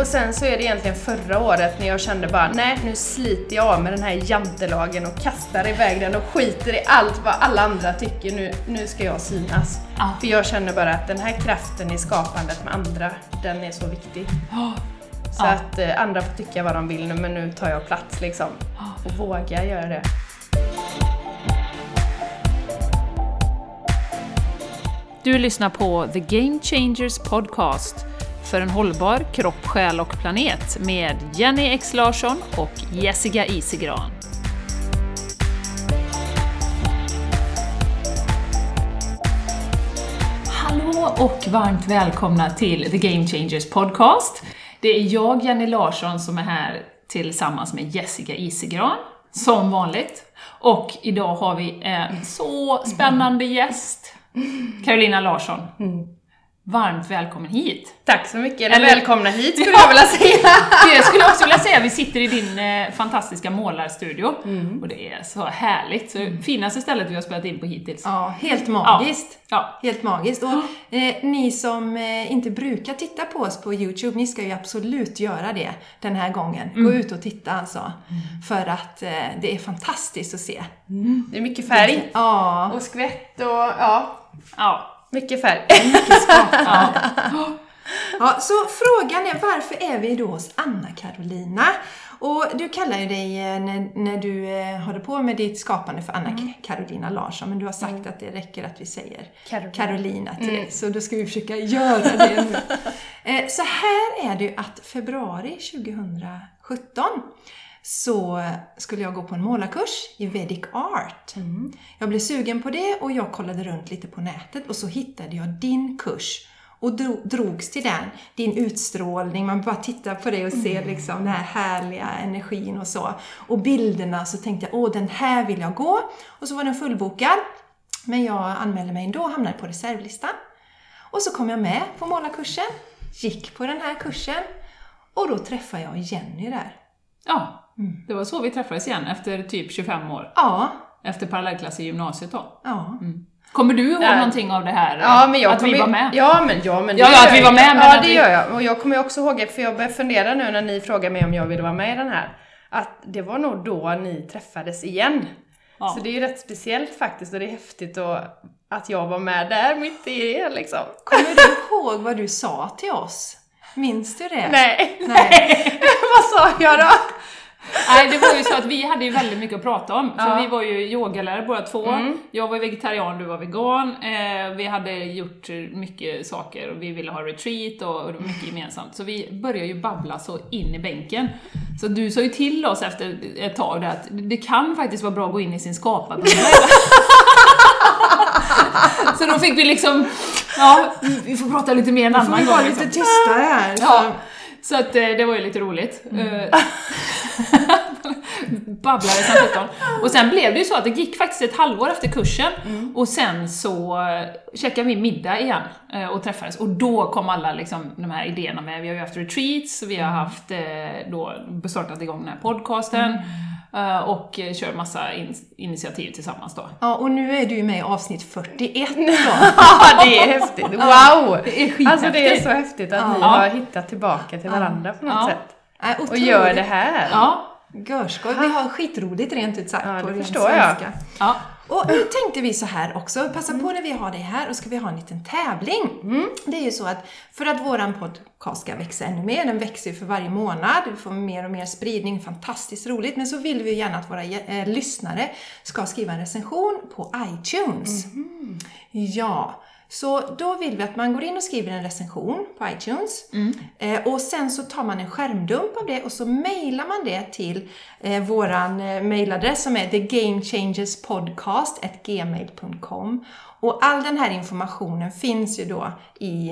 Och sen så är det egentligen förra året när jag kände bara, nej nu sliter jag av med den här jantelagen och kastar iväg den och skiter i allt vad alla andra tycker. Nu, nu ska jag synas. Ja. För jag känner bara att den här kraften i skapandet med andra, den är så viktig. Så Ja. att eh, andra får tycka vad de vill nu, men nu tar jag plats liksom. Och vågar göra det. Du lyssnar på The Game Changers Podcast för en hållbar kropp, själ och planet med Jenny X Larsson och Jessica Isigran. Hallå och varmt välkomna till The Game Changers Podcast. Det är jag, Jenny Larsson, som är här tillsammans med Jessica Isigran, som vanligt. Och idag har vi en så spännande gäst, Carolina Larsson. Varmt välkommen hit! Tack så mycket, eller, Eller- välkomna hit skulle jag vilja säga. Det skulle jag också vilja säga, vi sitter i din eh, fantastiska målarstudio. Och det är så härligt. Så det finaste stället vi har spelat in på hittills. Ja, helt magiskt. Ja. Helt magiskt. Och eh, ni som eh, inte brukar titta på oss på Youtube, ni ska ju absolut göra det den här gången. Gå ut och titta alltså. För att eh, det är fantastiskt att se. Det är mycket färg. Ja, Och skvätt och ja, Ja. Mycket färg. mycket skapande. ja. Ja, så frågan är varför är vi då hos Anna-Karolina? Och du kallar ju dig, eh, när, när du eh, håller på med ditt skapande för Anna-Karolina Larsson, men du har sagt att det räcker att vi säger Carolina. Carolina till dig, så då ska vi försöka göra det nu. Eh, Så här är det ju att februari 2017 så skulle jag gå på en målarkurs i Vedic Art. Jag blev sugen på det och jag kollade runt lite på nätet och så hittade jag din kurs och dro, drogs till den. Din utstrålning, man bara tittar på dig och ser liksom den här härliga energin och så. Och bilderna så tänkte jag, åh den här vill jag gå. Och så var den fullbokad. Men jag anmälde mig ändå och hamnade på reservlistan. Och så kom jag med på målarkursen, gick på den här kursen och då träffade jag Jenny där. ja. Det var så vi träffades igen efter typ 25 år. Ja, Efter parallellklass i gymnasiet då. ja. Kommer du ihåg Ja. någonting av det här? Ja, men jag att vi var med? Ja, men, ja, men det Ja, gör att vi jag var med, Ja, att det vi- gör jag. Och jag kommer ju också ihåg, för jag började fundera nu när ni frågade mig om jag ville vara med i den här, att det var nog då ni träffades igen. Ja. Så det är ju rätt speciellt faktiskt och det är häftigt och att jag var med där mitt i det liksom. Kommer du ihåg vad du sa till oss? Minns du det? Nej, Nej. vad sa jag då? Nej, det var ju så att vi hade ju väldigt mycket att prata om, för Ja. Mm. vi var ju yogalärare båda två. Jag var vegetarian, du var vegan. Eh, vi hade gjort mycket saker och vi ville ha retreat och, och det var mycket gemensamt. Så vi började ju babbla så in i bänken. Så du sa ju till oss efter ett tag där att det kan faktiskt vara bra att gå in i sin skaparbubbla. så då fick vi liksom, ja, vi får prata lite mer en Får annan vi gång. vara liksom. lite tystare här? Ja, så att eh, det var ju lite roligt. Mm. Babblade som sjutton. Och sen blev det ju så att det gick faktiskt ett halvår efter kursen. Och sen så eh, käkade vi middag igen eh, och träffades. Och då kom alla liksom, de här idéerna med, vi har ju haft retreats, vi har haft eh, då startat igång den här podcasten. Eh, och eh, kör massa in initiativ tillsammans då. Ja, och nu är du ju med i avsnitt 41 då. Ja, det är häftigt. Wow! Det är Alltså det är så häftigt att ni Ja. har hittat tillbaka till varandra på något Ja. sätt. Nej, Och gör det här. Ja, Görskoj. Vi har skitroligt rent ut sagt Ja, det på ren förstår jag. svenska. ja. Och nu tänkte vi så här också, passa på när vi har det här och ska vi ha en liten tävling. Det är ju så att för att våran podcast ska växa ännu mer, den växer ju för varje månad, vi får mer och mer spridning, fantastiskt roligt, men så vill vi gärna att våra eh, lyssnare ska skriva en recension på iTunes. Ja, så då vill vi att man går in och skriver en recension på iTunes. Eh, och sen så tar man en skärmdump av det och så mejlar man det till eh, våran eh, mejladress som är thegamechangerspodcast.gmail.com Och all den här informationen finns ju då i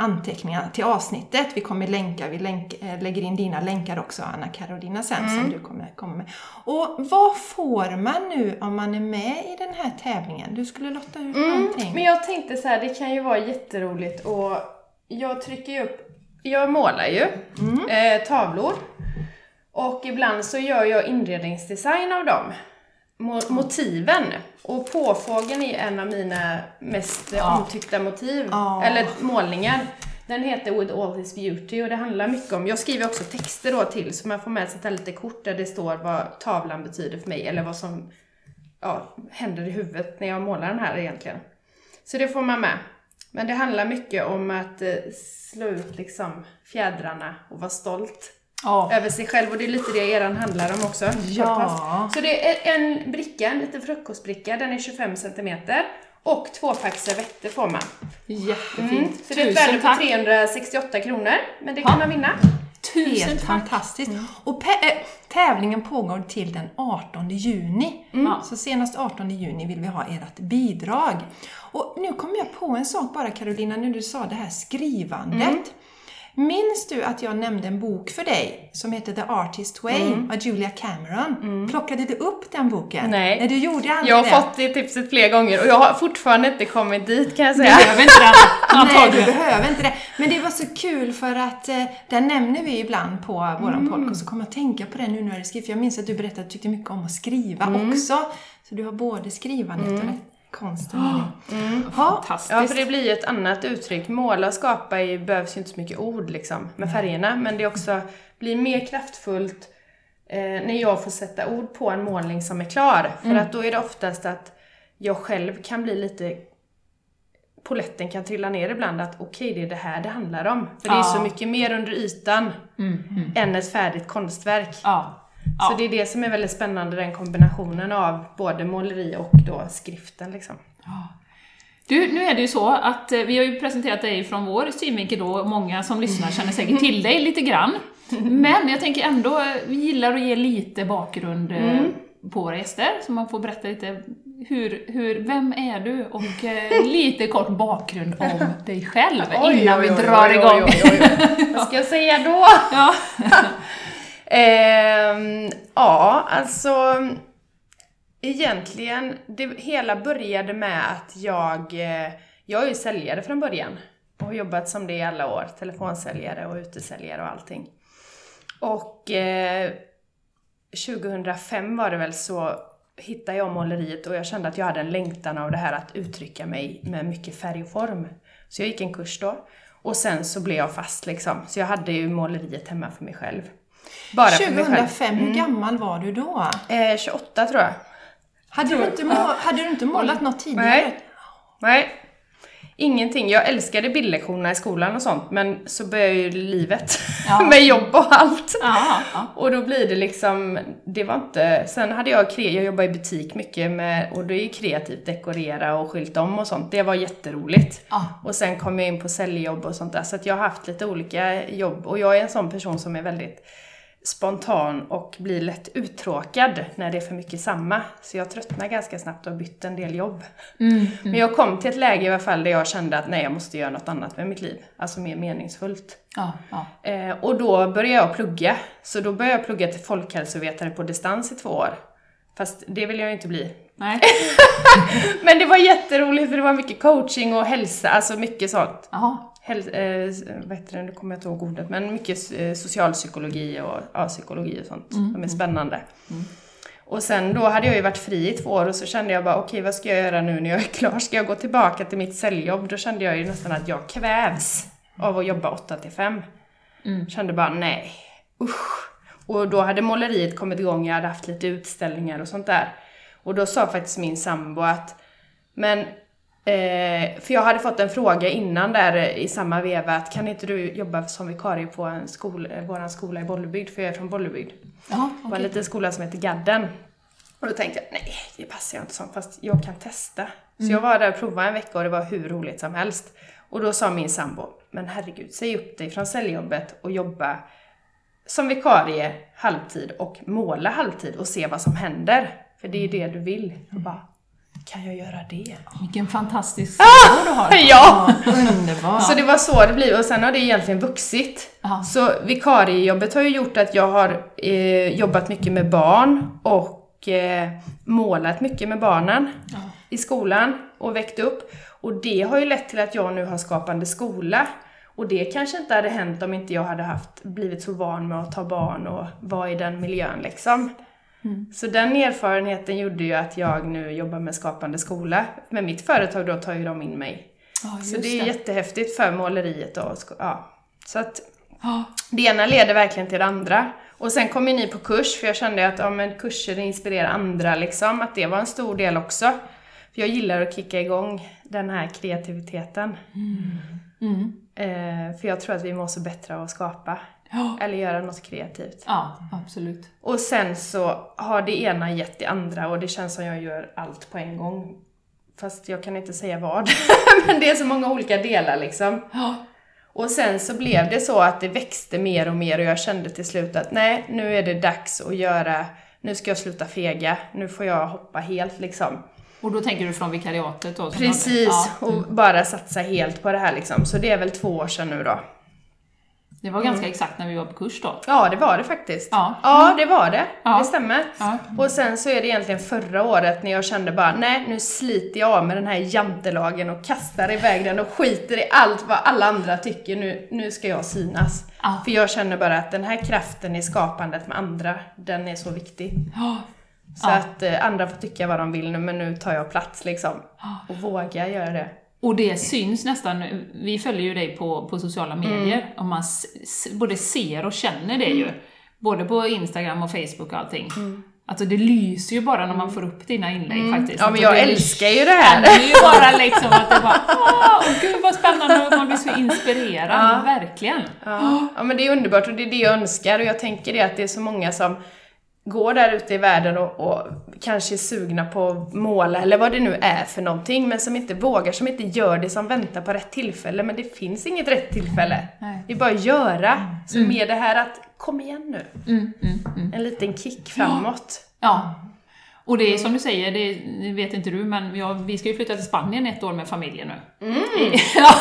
anteckningarna till avsnittet. Vi kommer länka, vi länk, eh, lägger in dina länkar också Anna Karolina sen som du kommer, kommer med. Och vad får man nu om man är med i den här tävlingen? Du skulle lotta ut någonting. Men jag tänkte så här, det kan ju vara jätteroligt och jag trycker ju upp, jag målar ju eh, tavlor och ibland så gör jag inredningsdesign av dem. Mo- motiven. Och påfågeln är en av mina mest Ja. omtyckta motiv, Ja. eller målningar. Den heter With All His Beauty och det handlar mycket om, jag skriver också texter då till så man får med sig ett litet kort där det står vad tavlan betyder för mig eller vad som ja, händer i huvudet när jag målar den här egentligen. Så det får man med. Men det handlar mycket om att eh, slå ut liksom fjädrarna och vara stolt Ja. över sig själv och det är lite det eran handlar om också. Ja. Så det är en bricka, en liten frukostbricka, den är 25 cm och två pack servetter får man. Jättefint. Mm. Så det är ett värde på tack. 368 kronor, men det kan Ja. man vinna. Tusen Helt tack. fantastiskt. Och pe- äh, tävlingen pågår till den 18 juni. Ja. Så senast 18 juni vill vi ha ert bidrag. Och nu kom jag på en sak bara Carolina, när du sa det här skrivandet. Minns du att jag nämnde en bok för dig som heter The Artist Way av Julia Cameron? Plockade du upp den boken? Nej. Nej, du gjorde aldrig Jag har det. fått det tipset flera gånger och jag har fortfarande inte kommit dit kan jag säga. Behöver inte den. Nej, du behöver inte det. Men det var så kul för att eh, den nämner vi ibland på våran podcast. Så kommer jag att tänka på det nu när du skriver. Jag minns att du berättade att du tyckte mycket om att skriva också. Så du har både skrivandet och det, konsten det. Ja, Fantastiskt. Ja, för det blir ju ett annat uttryck. Måla och skapa är, behövs ju inte så mycket ord liksom med färgerna, men det också blir mer kraftfullt eh, när jag får sätta ord på en målning som är klar. För att då är det oftast att jag själv kan bli lite Poletten kan trilla ner ibland att okej, det är det här det handlar om. För det är Ja. så mycket mer under ytan Mm, mm. än ett färdigt konstverk. Ja. Så Ja. det är det som är väldigt spännande, den kombinationen av både måleri och då skriften liksom. Du, nu är det ju så att eh, vi har ju presenterat dig från vår synvinkel då, och många som lyssnar känner säkert till dig lite grann. Men jag tänker ändå, eh, vi gillar att ge lite bakgrund eh, på våra gäster, så man får berätta lite hur, hur, vem är du? Och eh, lite kort bakgrund om dig själv innan vi drar igång. Vad ska jag säga då? Ja. Ehm, ja, alltså egentligen, det hela började med att jag, eh, jag är ju säljare från början och har jobbat som det i alla år, telefonsäljare och utesäljare och allting. Och eh, 2005 var det väl så hittade jag måleriet och jag kände att jag hade en längtan av det här att uttrycka mig med mycket färg och form. Så jag gick en kurs då. Och sen så blev jag fast liksom. Så jag hade ju måleriet hemma för mig själv. Bara för mig själv. 2005, hur gammal var du då? Eh, 28 tror jag. Hade du, inte må, hade du inte målat något tidigare? Nej. Nej. Ingenting. Jag älskade bildlektionerna i skolan och sånt, men så började ju livet Ja. med jobb och allt. Ja, ja. Och då blir det liksom, det var inte, sen hade jag, jag jobbade i butik mycket med, och det är ju kreativt dekorera och skylta om och sånt, det var jätteroligt. Och sen kom jag in på säljjobb och sånt där, så att jag har haft lite olika jobb, och jag är en sån person som är väldigt spontan och blir lätt uttråkad när det är för mycket samma. Så jag tröttnar ganska snabbt och har bytt en del jobb. Mm, Men jag kom till ett läge i alla fall där jag kände att nej, jag måste göra något annat med mitt liv. Alltså mer meningsfullt. ja, ja. Eh, och då började jag plugga. Så då började jag plugga till folkhälsovetare på distans i två år. Fast det vill jag ju inte bli. Nej. Men det var jätteroligt för det var mycket coaching och hälsa, alltså mycket sånt. Jaha. Häl- eh, vad heter det, nu kommer jag inte ihåg ordet, men mycket eh, socialpsykologi och ja, psykologi och sånt som är spännande. Och sen då hade jag ju varit fri i två år och så kände jag bara okej vad ska jag göra nu när jag är klar? Ska jag gå tillbaka till mitt säljjobb? Då kände jag ju nästan att jag kvävs av att jobba 8 till 5. Kände bara nej, usch. Och då hade måleriet kommit igång, jag hade haft lite utställningar och sånt där. Och då sa faktiskt min sambo att men Eh, för jag hade fått en fråga innan där i samma veva att kan inte du jobba som vikarie på en skol, eh, våran skola i Bollebygd, för jag är från Bollebygd. Ja, Det var en liten skola som heter Gadden. Och då tänkte jag, nej det passar jag inte som, fast jag kan testa. Så jag var där och provade en vecka och det var hur roligt som helst. Och då sa min sambo, men herregud, säg upp dig från säljjobbet och jobba som vikarie halvtid och måla halvtid och se vad som händer. För det är det du vill. Och bara, kan jag göra det? Vilken fantastisk sambo du har. Ja! Underbart! Så det var så det blev och sen har det egentligen vuxit. Ja. Så vikariejobbet har ju gjort att jag har eh, jobbat mycket med barn och eh, målat mycket med barnen Ja. i skolan och väckt upp. Och det har ju lett till att jag nu har Skapande skola. Och det kanske inte hade hänt om inte jag hade haft, blivit så van med att ta barn och vara i den miljön liksom. Så den erfarenheten gjorde ju att jag nu jobbar med Skapande skola. Med mitt företag då tar ju de in mig Ja, Så det är jättehäftigt för måleriet då. Ja. Så att Ja. det ena leder verkligen till det andra. Och sen kom ju ni på kurs, för jag kände att ja, men kurser inspirerar andra liksom, att det var en stor del också. För jag gillar att kicka igång den här kreativiteten. Mm. Eh, för jag tror att vi mår så bättre av att skapa. Ja. Eller göra något kreativt. ja, absolut. Och sen så har det ena gett det andra och det känns som jag gör allt på en gång. Fast jag kan inte säga vad. Men det är så många olika delar liksom. Ja. Och sen så blev det så att det växte mer och mer och jag kände till slut att nej, nu är det dags att göra, nu ska jag sluta fega, nu får jag hoppa helt liksom. Och då tänker du från vikariatet då? Precis, Ja. och bara satsa helt på det här liksom. Så det är väl två år sedan nu då. Det var ganska exakt när vi var på kurs då. Ja, det var det faktiskt. Ja. Ja, det var det. Ja. Det stämmer. Ja. Och sen så är det egentligen förra året när jag kände bara, nej nu sliter jag av med den här jantelagen och kastar iväg den och skiter i allt vad alla andra tycker. Nu, nu ska jag synas. Ja. För jag känner bara att den här kraften i skapandet med andra, den är så viktig. Så att eh, andra får tycka vad de vill nu, men nu tar jag plats liksom. Och vågar göra det. Och det syns nästan, vi följer ju dig på, på sociala medier, och man både ser och känner det ju. Både på Instagram och Facebook och allting. Alltså det lyser ju bara när man får upp dina inlägg faktiskt. Ja, men jag älskar ju det här. Det är ju bara liksom att det bara, åh, gud vad spännande, och man blir så inspirerad, verkligen. Ja. ja, men det är underbart och det är det jag önskar och jag tänker det att det är så många som går där ute i världen och, och kanske är sugna på att måla eller vad det nu är för någonting men som inte vågar, som inte gör det, som väntar på rätt tillfälle. Men det finns inget rätt tillfälle. Nej. Det är bara att göra. Så med det här att, kom igen nu. Mm, mm, mm. En liten kick framåt. Ja. Och det är som du säger, det vet inte du, men ja, vi ska ju flytta till Spanien ett år med familjen nu. ja,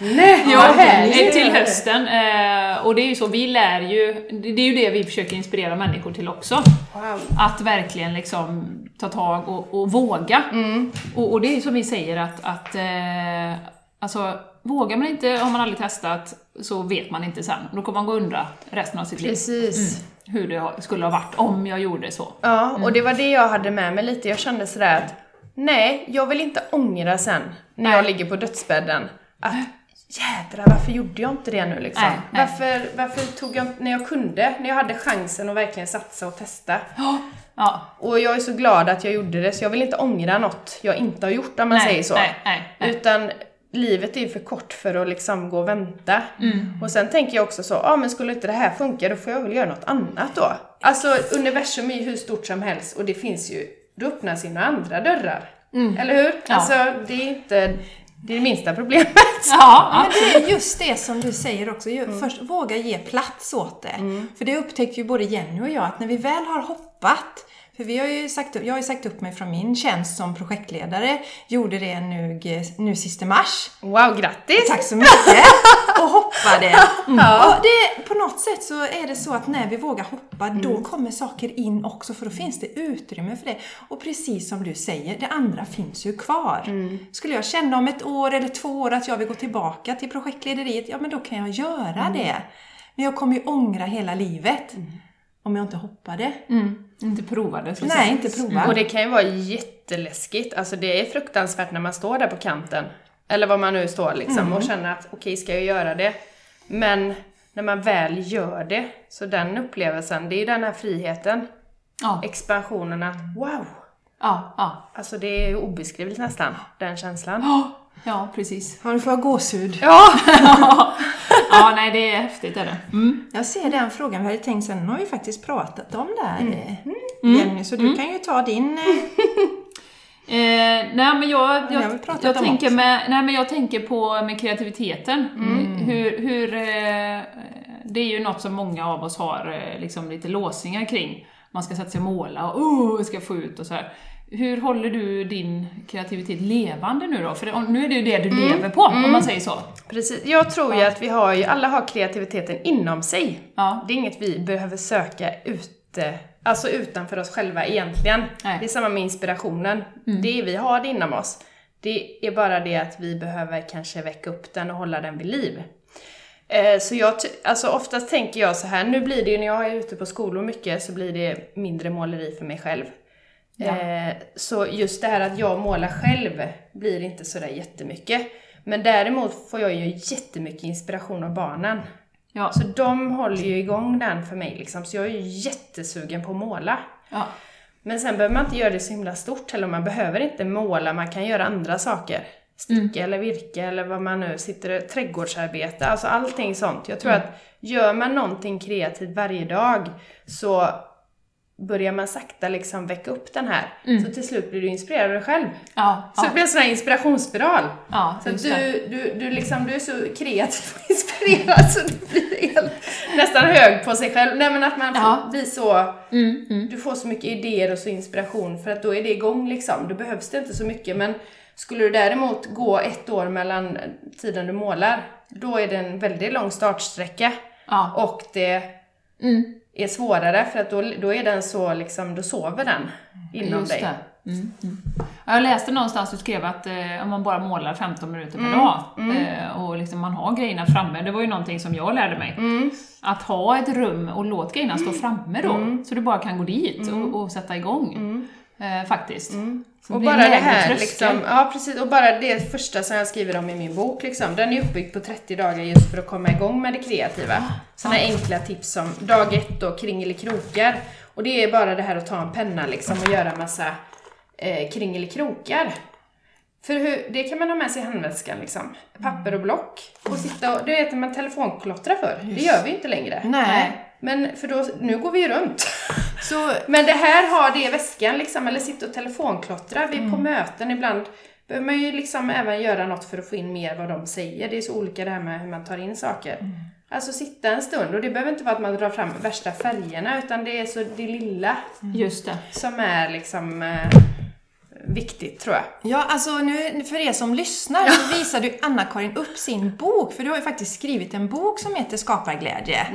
Nej, Ja, härligt! till hösten. Eh, och det är ju så, vi lär ju, det är ju det vi försöker inspirera människor till också. Wow. Att verkligen liksom ta tag och, och våga. Och, och det är ju som vi säger att, att eh, alltså, vågar man inte, har man aldrig testat, så vet man inte sen. Då kommer man gå och undra resten av sitt liv Precis. Hur det skulle ha varit om jag gjorde så. Ja, och det var det jag hade med mig lite. Jag kände sådär att nej, jag vill inte ångra sen när jag ligger på dödsbädden att jädrar, varför gjorde jag inte det nu liksom? Nej, nej. Varför, varför tog jag när jag kunde, när jag hade chansen att verkligen satsa och testa. Ja, Och jag är så glad att jag gjorde det, så jag vill inte ångra något jag inte har gjort om man nej, säger så. Utan livet är ju för kort för att liksom gå och vänta. Mm. Och sen tänker jag också så, ja ah, men skulle inte det här funka då får jag väl göra något annat då. Alltså universum är ju hur stort som helst och det finns ju, då öppnas ju några andra dörrar. Eller hur? Mm. Ja. Alltså det är inte det, är det minsta problemet. Ja, Men det är just det som du säger också. Ju- Först våga ge plats åt det. För det upptäckte ju både Jenny och jag att när vi väl har hoppat för vi har ju sagt upp, jag har ju sagt upp mig från min tjänst som projektledare. Gjorde det nu, nu sista mars. Wow, grattis! Tack så mycket! Och hoppade. Och det, på något sätt så är det så att när vi vågar hoppa, då kommer saker in också för då finns det utrymme för det. Och precis som du säger, det andra finns ju kvar. Skulle jag känna om ett år eller två år att jag vill gå tillbaka till projektlederiet, ja men då kan jag göra det. Men jag kommer ju ångra hela livet. Om jag inte hoppade. mm, inte provade. Så Nej, inte prova. Och det kan ju vara jätteläskigt, alltså det är fruktansvärt när man står där på kanten. Eller var man nu står liksom och känner att okej, ska jag göra det? Men när man väl gör det, så den upplevelsen, det är ju den här friheten, Ja, expansionen att wow! ja, ja. Alltså det är obeskrivligt nästan, den känslan. Ja, ja precis. Ja, du får ha gåshud. Ja! ja, nej det är häftigt är det. Mm. Jag ser den frågan, vi hade tänkt sen, nu har vi faktiskt pratat om det här eh, Jenny, så du kan ju ta din... eh, Eh, nej men jag, jag, jag, om tänker med, nej men jag tänker på med kreativiteten. Hur, hur, eh, det är ju något som många av oss har eh, liksom lite låsningar kring. Man ska sätta sig och måla och oh, ska få ut och så här. Hur håller du din kreativitet levande nu då? För nu är det ju det du lever på, om man säger så. Precis. Jag tror ju att vi har ju, alla har kreativiteten inom sig. Ja. Det är inget vi behöver söka ute, alltså utanför oss själva egentligen. Nej. Det är samma med inspirationen. Det vi har det inom oss. Det är bara det att vi behöver kanske väcka upp den och hålla den vid liv. Eh, Så jag, alltså oftast tänker jag så här, nu blir det ju när jag är ute på skolor mycket så blir det mindre måleri för mig själv. Eh, Så just det här att jag målar själv blir inte sådär jättemycket. Men däremot får jag ju jättemycket inspiration av barnen. Ja. Så de håller ju igång den för mig liksom. Så jag är ju jättesugen på att måla. Ja. Men sen behöver man inte göra det så himla stort heller. Man behöver inte måla, man kan göra andra saker. Sticka eller virka eller vad man nu sitter och trädgårdsarbete, alltså allting sånt. Jag tror att gör man någonting kreativt varje dag så börjar man sakta liksom väcka upp den här. Så till slut blir du inspirerad av dig själv. Ja, Så det ja, blir en sån här inspirationsspiral. ja, Så det. du, du, du, liksom, du är så kreativ och inspirerad så du blir helt, nästan hög på sig själv. Nej men att man Ja. blir så, Mm, mm. du får så mycket idéer och så inspiration för att då är det igång liksom. Då behövs det inte så mycket men skulle du däremot gå ett år mellan tiden du målar, då är det en väldigt lång startsträcka. Och det Mm. Är svårare för att då, då är den så liksom, då sover den inom Just dig. det. Mm, mm. Ja, Jag läste någonstans du skrev att eh, om man bara målar 15 minuter per Mm, dag eh, och liksom man har grejerna framme, det var ju någonting som jag lärde mig. Mm. Att ha ett rum och låt grejerna stå framme då, så du bara kan gå dit och, och sätta igång. Eh, faktiskt. Mm. Och bara det här liksom, ja precis, och bara det första som jag skriver om i min bok liksom, den är uppbyggd på 30 dagar just för att komma igång med det kreativa. Sådana enkla tips som dag ett då, kringelikrokar. Och det är bara det här att ta en penna liksom och göra massa eh, kringelikrokar. För hur, det kan man ha med sig i handväskan liksom. Papper och block. Och sitta och, du vet när man telefonklottrar för. Det gör vi inte längre. Nej. Men för då, nu går vi ju runt. Så, Men det här har det i väskan liksom, eller sitta och telefonklottra. Vi är Mm. på möten ibland. Behöver man ju liksom även göra något för att få in mer vad de säger. Det är så olika det här med hur man tar in saker. Mm. Alltså sitta en stund och det behöver inte vara att man drar fram värsta färgerna utan det är så det lilla Just det. som är liksom eh, viktigt tror jag. ja, alltså nu för er som lyssnar så visar du Anna-Karin upp sin bok, för du har ju faktiskt skrivit en bok som heter Skaparglädje.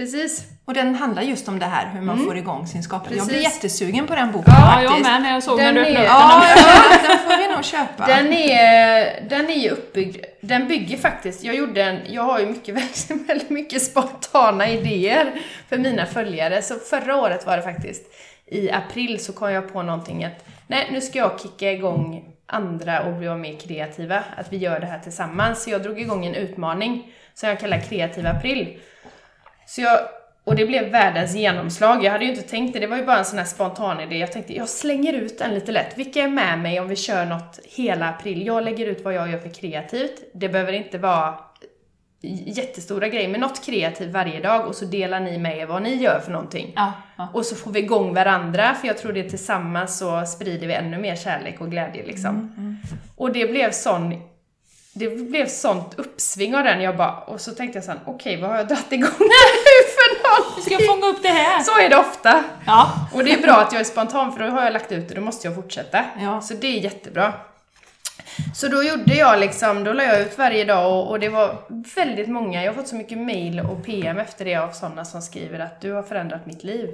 Precis. Och den handlar just om det här, hur man får igång sin skapande. Jag blir Precis. jättesugen på den boken Ja, jag faktiskt. med när jag såg Den när du öppnade Ja, den. ja, den får vi nog köpa. Den är, den är ju uppbyggd, den bygger faktiskt, jag gjorde en, jag har ju mycket, väldigt mycket spontana idéer för mina följare, så förra året var det faktiskt, i april så kom jag på någonting att, nej nu ska jag kicka igång andra och bli mer kreativa, att vi gör det här tillsammans. Så jag drog igång en utmaning som jag kallar Kreativ april. Så jag, och det blev världens genomslag. Jag hade ju inte tänkt det, det var ju bara en sån här spontan idé. Jag tänkte, jag slänger ut den lite lätt. Vilka är med mig om vi kör något hela april? Jag lägger ut vad jag gör för kreativt. Det behöver inte vara jättestora grejer, men något kreativt varje dag och så delar ni med er vad ni gör för någonting. Ja, ja. Och så får vi igång varandra, för jag tror det tillsammans så sprider vi ännu mer kärlek och glädje liksom. Och det blev sån det blev sånt uppsving av den, jag bara, och så tänkte jag såhär, okej vad har jag dragit igång nu för Vi ska någonting? fånga upp det här! Så är det ofta. Ja. Och det är bra att jag är spontan för då har jag lagt ut det, då måste jag fortsätta. Ja. Så det är jättebra. Så då gjorde jag liksom, då la jag ut varje dag och, och det var väldigt många, jag har fått så mycket mail och PM efter det av sådana som skriver att du har förändrat mitt liv.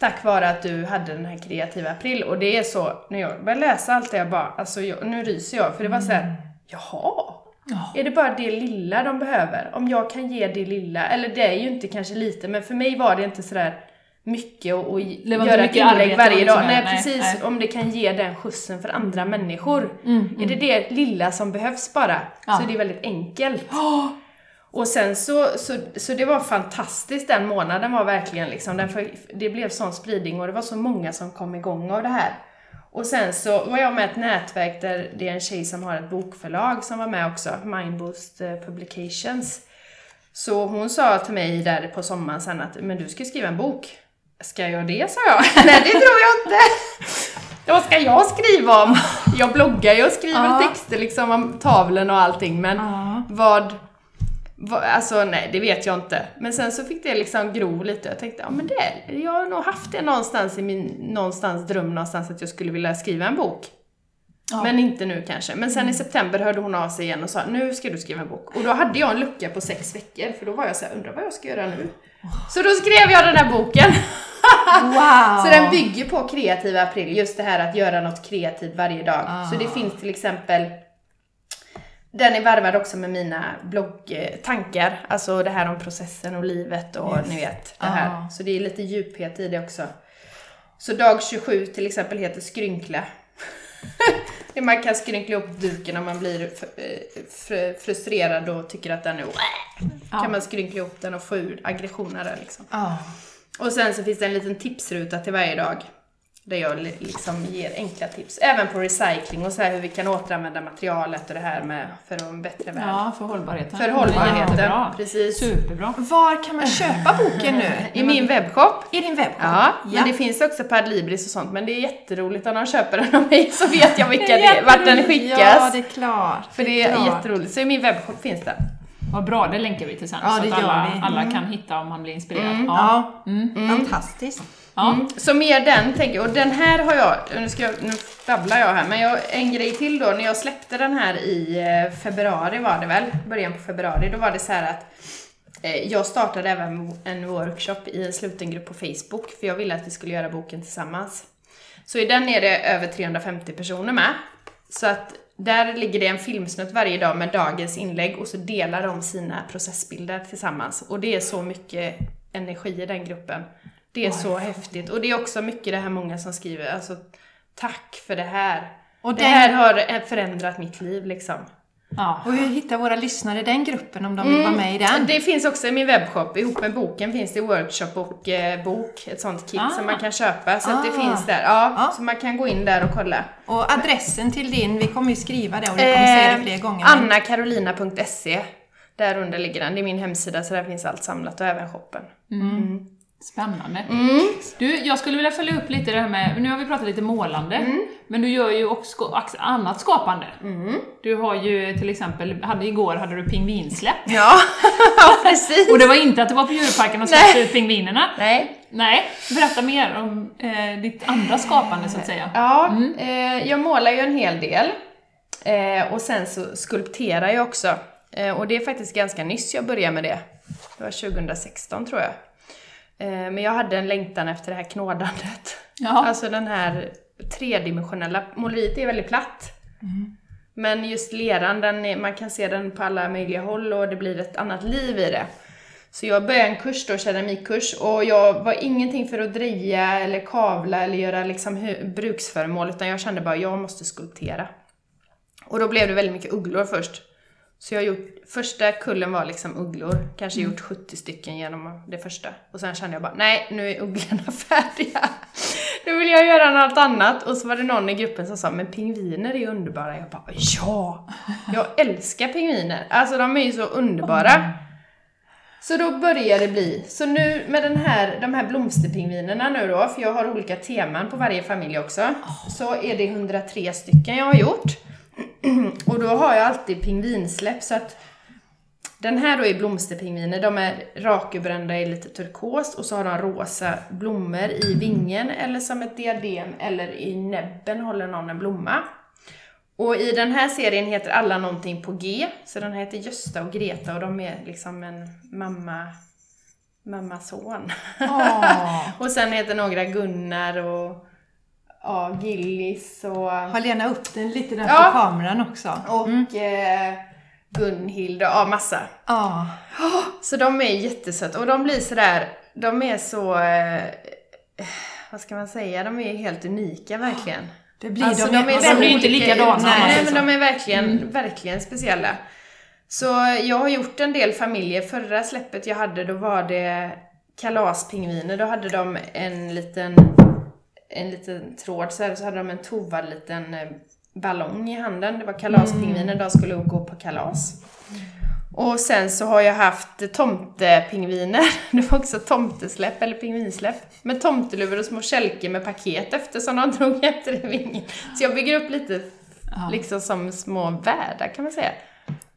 Tack vare att du hade den här kreativa april. Och det är så, när jag började läsa allt det, jag bara, alltså jag, nu ryser jag, för det var så här, jaha? Ja. Är det bara det lilla de behöver? Om jag kan ge det lilla, eller det är ju inte kanske lite, men för mig var det inte sådär mycket att inte göra ett inlägg varje liksom, dag. Nej, nej, precis. nej. Om det kan ge den skjutsen för andra människor. Mm, Är det det lilla som behövs bara, Ja. så är det väldigt enkelt. Och sen så, så, så det var fantastiskt den månaden var verkligen liksom, den för, det blev sån spridning och det var så många som kom igång av det här. Och sen så var jag med ett nätverk där det är en tjej som har ett bokförlag som var med också, Mindboost eh, Publications. Så hon sa till mig där på sommaren sen att, men du ska skriva en bok. Ska jag det, sa jag. Nej, det tror jag inte. Vad ska jag skriva om? Jag bloggar ju och skriver Ja. texter liksom om tavlen och allting, men Ja. vad... Alltså nej, det vet jag inte. Men sen så fick det liksom gro lite. Jag tänkte, ja men det, jag har nog haft det någonstans i min någonstans dröm någonstans att jag skulle vilja skriva en bok. Ja. Men inte nu kanske. Men sen i september hörde hon av sig igen och sa, nu ska du skriva en bok. Och då hade jag en lucka på sex veckor, för då var jag så här, undrar vad jag ska göra nu? Så då skrev jag den här boken. Wow! Så den bygger på kreativa april, just det här att göra något kreativt varje dag. Ah. Så det finns till exempel den är varvad också med mina bloggtankar, alltså det här om processen och livet och Yes. ni vet det här. Ah. Så det är lite djuphet i det också. Så dag 27 till exempel heter skrynkla. Man kan skrynkla upp duken om man blir eh, fr- frustrerad och tycker att den är Ja. kan man skrynkla ihop den och få ur aggressioner där liksom. Ja. Och sen så finns det en liten tipsruta till varje dag. Där jag li- liksom ger enkla tips. Även på recycling och så här hur vi kan återanvända materialet och det här med för att en bättre värld. Ja, för hållbarheten. För hållbarheten, Jättebra. precis. Superbra. Var kan man köpa boken nu? I min webbshop. I din webbshop? Ja, men det finns också på Adlibris och sånt, men det är jätteroligt om de köper den av mig så vet jag vilka det är, vart den skickas. Ja, det är klart. För det är klart. jätteroligt. Så i min webbshop finns den. Vad bra, det länkar vi till sen. Ja, så det att alla, alla Mm. kan hitta om man blir inspirerad. Mm. Ja. Ja, fantastiskt. Ja. Mm. Så mer den tänker jag. Och den här har jag, nu, ska jag, nu babblar jag här, men jag, en grej till då. När jag släppte den här i eh, februari var det väl, början på februari, då var det så här att eh, jag startade även en workshop i en sluten grupp på Facebook, för jag ville att vi skulle göra boken tillsammans. Så i den är det över 350 personer med. Så att där ligger det en filmsnutt varje dag med dagens inlägg och så delar de sina processbilder tillsammans. Och det är så mycket energi i den gruppen. Det är så häftigt. Och det är också mycket det här många som skriver, alltså tack för det här. Och det den- här har eh, förändrat mitt liv liksom. Ja. Och hur hittar våra lyssnare den gruppen om de vill vara med i den? Mm. Det finns också i min webbshop, ihop med boken finns det workshop och eh, bok, ett sånt kit Ah. som man kan köpa. Så att det Ah. finns där. Ja, Ja. så man kan gå in där och kolla. Och adressen till din, vi kommer ju skriva det och vi kommer säga det fler gånger. annakarolina.se Där under ligger den. Det är min hemsida så där finns allt samlat och även shoppen. Spännande. Mm. Du, jag skulle vilja följa upp lite det här med, nu har vi pratat lite målande, Mm. men du gör ju också annat skapande. Du har ju till exempel, hade, igår hade du pingvinsläpp. Ja, precis. Och det var inte att det var på djurparken och släppte ut pingvinerna. Nej. Nej, berätta mer om eh, ditt andra skapande så att säga. Ja, eh, jag målar ju en hel del. Eh, och sen så skulpterar jag också. Eh, och det är faktiskt ganska nyss jag började med det. Det var 2016 tror jag. Eh, men jag hade en längtan efter det här knådandet. Ja. Alltså den här tredimensionella, måleriet är väldigt platt. Men just leran, den man kan se den på alla möjliga håll och det blir ett annat liv i det. Så jag började en kurs då, keramikkurs, och jag var ingenting för att dreja eller kavla eller göra liksom bruksföremål, utan jag kände bara jag måste skulptera. Och då blev det väldigt mycket ugglor först. Så jag har gjort, första kullen var liksom ugglor, kanske gjort 70 stycken genom det första. Och sen kände jag bara, nej nu är ugglorna färdiga. Nu vill jag göra något annat. Och så var det någon i gruppen som sa, men pingviner är underbara. Jag bara, ja! Jag älskar pingviner. Alltså de är ju så underbara. Så då börjar det bli, så nu med den här, de här blomsterpingvinerna nu då, för jag har olika teman på varje familj också, så är det 103 stycken jag har gjort. Och då har jag alltid pingvinsläpp så att den här då är blomsterpingviner, de är rakbrända i lite turkos och så har de rosa blommor i vingen eller som ett diadem eller i näbben håller någon en blomma. Och i den här serien heter alla någonting på G, så den här heter Gösta och Greta och de är liksom en mamma, mamma-son. Åh. och sen heter några Gunnar och ja, Gillis och, Har Lena upp den lite där Ja. på kameran också? och eh, Gunhild och ja, massa. Ja. Så de är jättesöta och de blir sådär, de är så, eh, vad ska man säga, de är helt unika verkligen. Det blir Alltså, de, de är de blir inte likadana, Nej, säger men de är verkligen, verkligen speciella. Så jag har gjort en del familjer. Förra släppet jag hade, då var det kalaspingviner. Då hade de en liten, en liten tråd så här, så hade de en tovad liten eh, ballong i handen. Det var kalaspingviner, de skulle gå på kalas. Och sen så har jag haft tomtepingviner. Det var också tomtesläpp eller pingvinsläpp. Med tomteluvor och små kälkar med paket efter som de drog efter i vingen. Så jag bygger upp lite liksom som små världar kan man säga.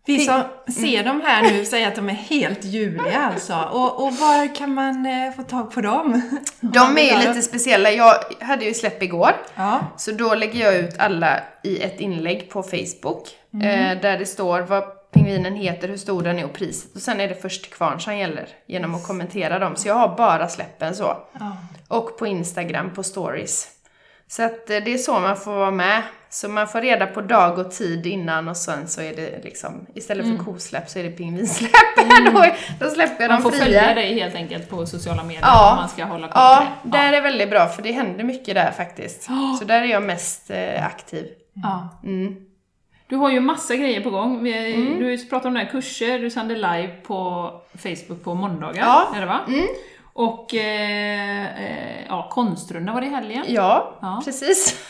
Vi som ser dem här nu säger att de är helt ljuvliga alltså. Och, och var kan man eh, få tag på dem? De är ju lite speciella. Jag hade ju släpp igår. Ja. Så då lägger jag ut alla i ett inlägg på Facebook. Eh, där det står vad pingvinen heter, hur stor den är och priset. Och sen är det först kvarn som gäller genom att kommentera dem. Så jag har bara släppen så. Ja. Och på Instagram på stories. Så att eh, det är så man får vara med. Så man får reda på dag och tid innan och sen så är det liksom, istället för kosläpp så är det pingvinsläpp. då, då släpper jag Man dem får fria. följa dig helt enkelt på sociala medier Ja. om man ska hålla koll Ja, det. där är väldigt bra för det händer mycket där faktiskt. Så där är jag mest eh, aktiv. Ja. Mm. Du har ju massa grejer på gång. Vi, Du pratar om några kurser, du sänder live på Facebook på måndagar, Ja. är det va? Mm. Och eh, eh, ja, konstrunda var det i helgen. Ja, Ja. precis.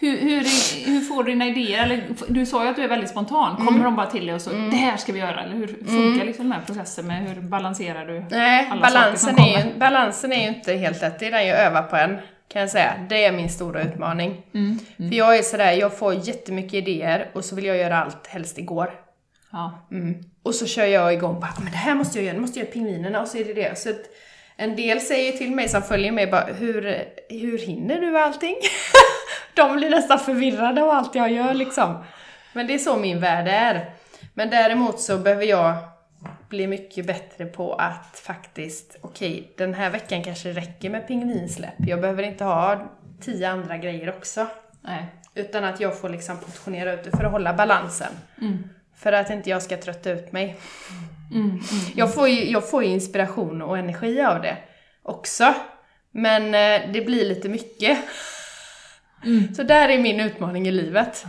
Hur, hur, hur får du dina idéer? Eller, du sa ju att du är väldigt spontan. Kommer Mm. de bara till dig och så, det här ska vi göra? Eller hur funkar liksom den här processen med hur balanserar du Nej, alla saker som balansen är, kommer? ju, balansen är ju inte helt lätt. Det är den jag övar på än, kan jag säga. Det är min stora utmaning. Mm. För jag är sådär, jag får jättemycket idéer och så vill jag göra allt helst igår. Ja. Mm. Och så kör jag igång bara, "Ah, men det här måste jag göra, nu måste jag göra pingvinerna och så är det det. Så att en del säger till mig som följer mig bara, hur, hur hinner du allting? De blir nästan förvirrade av allt jag gör liksom. Men det är så min värld är. Men däremot så behöver jag bli mycket bättre på att faktiskt, okej, den här veckan kanske räcker med pingvinsläpp. Jag behöver inte ha tio andra grejer också. Nej. Utan att jag får liksom portionera ut det för att hålla balansen. För att inte jag ska trötta ut mig. Jag, får ju, jag får ju inspiration och energi av det också. Men eh, det blir lite mycket. Så där är min utmaning i livet.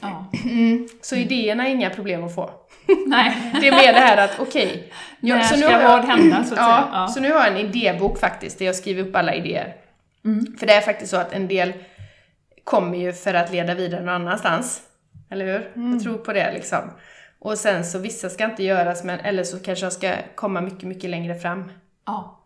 Ja. Så idéerna är inga problem att få. Nej. Det är mer det här att, okej. När jag- ska har jag- vad hända, så att ja, säga? Ja. Så nu har jag en idébok faktiskt, där jag skriver upp alla idéer. För det är faktiskt så att en del kommer ju för att leda vidare någon annanstans. Eller hur? Jag tror på det liksom. Och sen så vissa ska inte göras, men, eller så kanske jag ska komma mycket, mycket längre fram. Ja.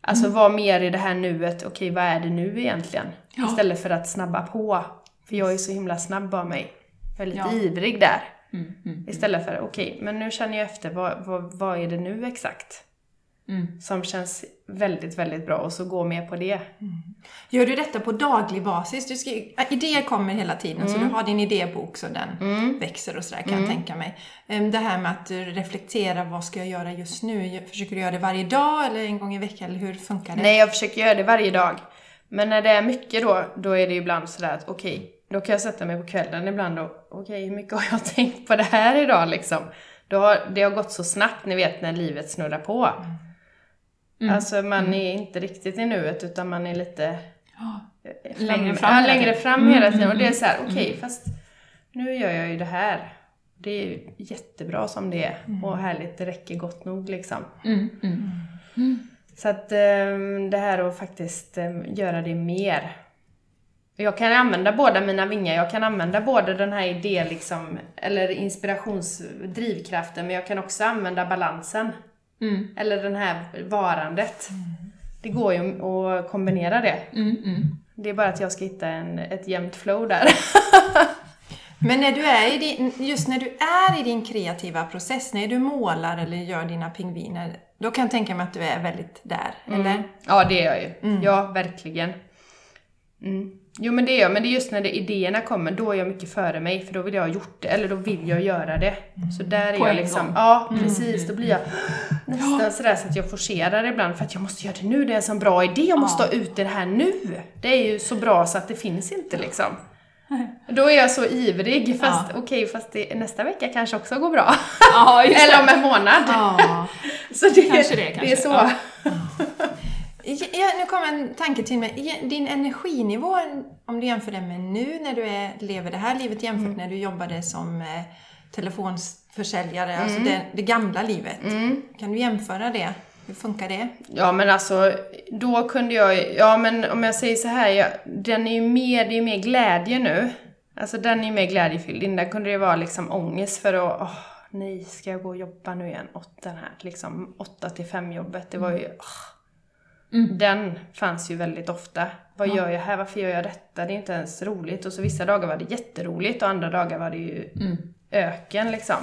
Alltså vara mer i det här nuet, okej vad är det nu egentligen? Ja. Istället för att snabba på. För jag är så himla snabb av mig. Jag är lite Ja. ivrig där. Mm, mm, Istället för, okej, men nu känner jag efter, vad, vad, vad är det nu exakt? Mm. Som känns väldigt, väldigt bra och så gå med på det. Gör du detta på daglig basis? Du ska, äh, idéer kommer hela tiden, så du har din idébok så den växer och sådär kan jag tänka mig. Ehm, Det här med att du reflekterar, vad ska jag göra just nu? Försöker du göra det varje dag eller en gång i veckan, eller hur funkar det? Nej, jag försöker göra det varje dag. Men när det är mycket då, då är det ibland sådär att okej, då kan jag sätta mig på kvällen ibland och okej, hur mycket har jag tänkt på det här idag liksom? Då har, det har gått så snabbt, ni vet när livet snurrar på. Alltså man är inte riktigt i nuet utan man är lite eh, Längre fram, fram ja, längre fram hela tiden. Och det är så här, okej, fast nu gör jag ju det här. Det är ju jättebra som det är och härligt, det räcker gott nog liksom. Mm, mm. Så att ehm, det här att faktiskt ehm, göra det mer. Jag kan använda båda mina vingar. Jag kan använda både den här idé liksom, eller inspirationsdrivkraften, men jag kan också använda balansen. Mm. Eller den här varandet. Det går ju att kombinera det. Mm, mm. Det är bara att jag ska hitta en, ett jämnt flow där. Men när du är i din, just när du är i din kreativa process, när du målar eller gör dina pingviner, då kan jag tänka mig att du är väldigt där, eller? Ja, det är jag ju. Ja, verkligen. Mm. Jo, men det är jag. Men det är just när det, idéerna kommer, då är jag mycket före mig. För då vill jag ha gjort det, eller då vill jag göra det. Så där är På jag liksom... gång. Ja, precis. Då blir jag nästan sådär så att jag forcerar ibland för att jag måste göra det nu. Det är en sån bra idé, jag måste ha ut det här nu. Det är ju så bra så att det finns inte liksom. Då är jag så ivrig, fast okej, fast det, nästa vecka kanske också går bra. Ja, Eller om en månad. Ja. Så det, Kanske det, det är kanske. så. Ja. Ja, nu kom en tanke till mig. Din energinivå, om du jämför den med nu när du är, lever det här livet jämfört när du jobbade som eh, telefonförsäljare, alltså det, det gamla livet. Kan du jämföra det? Hur funkar det? Ja men alltså, då kunde jag ja men om jag säger så här, jag, den är ju mer, det är ju mer glädje nu. Alltså den är ju mer glädjefylld. Innan kunde det vara liksom ångest för att, åh, nej, ska jag gå och jobba nu igen? Åt den här, liksom, åtta till fem jobbet. Det var ju, åh. Den fanns ju väldigt ofta. Vad gör jag här? Varför gör jag detta? Det är inte ens roligt. Och så vissa dagar var det jätteroligt och andra dagar var det ju öken liksom.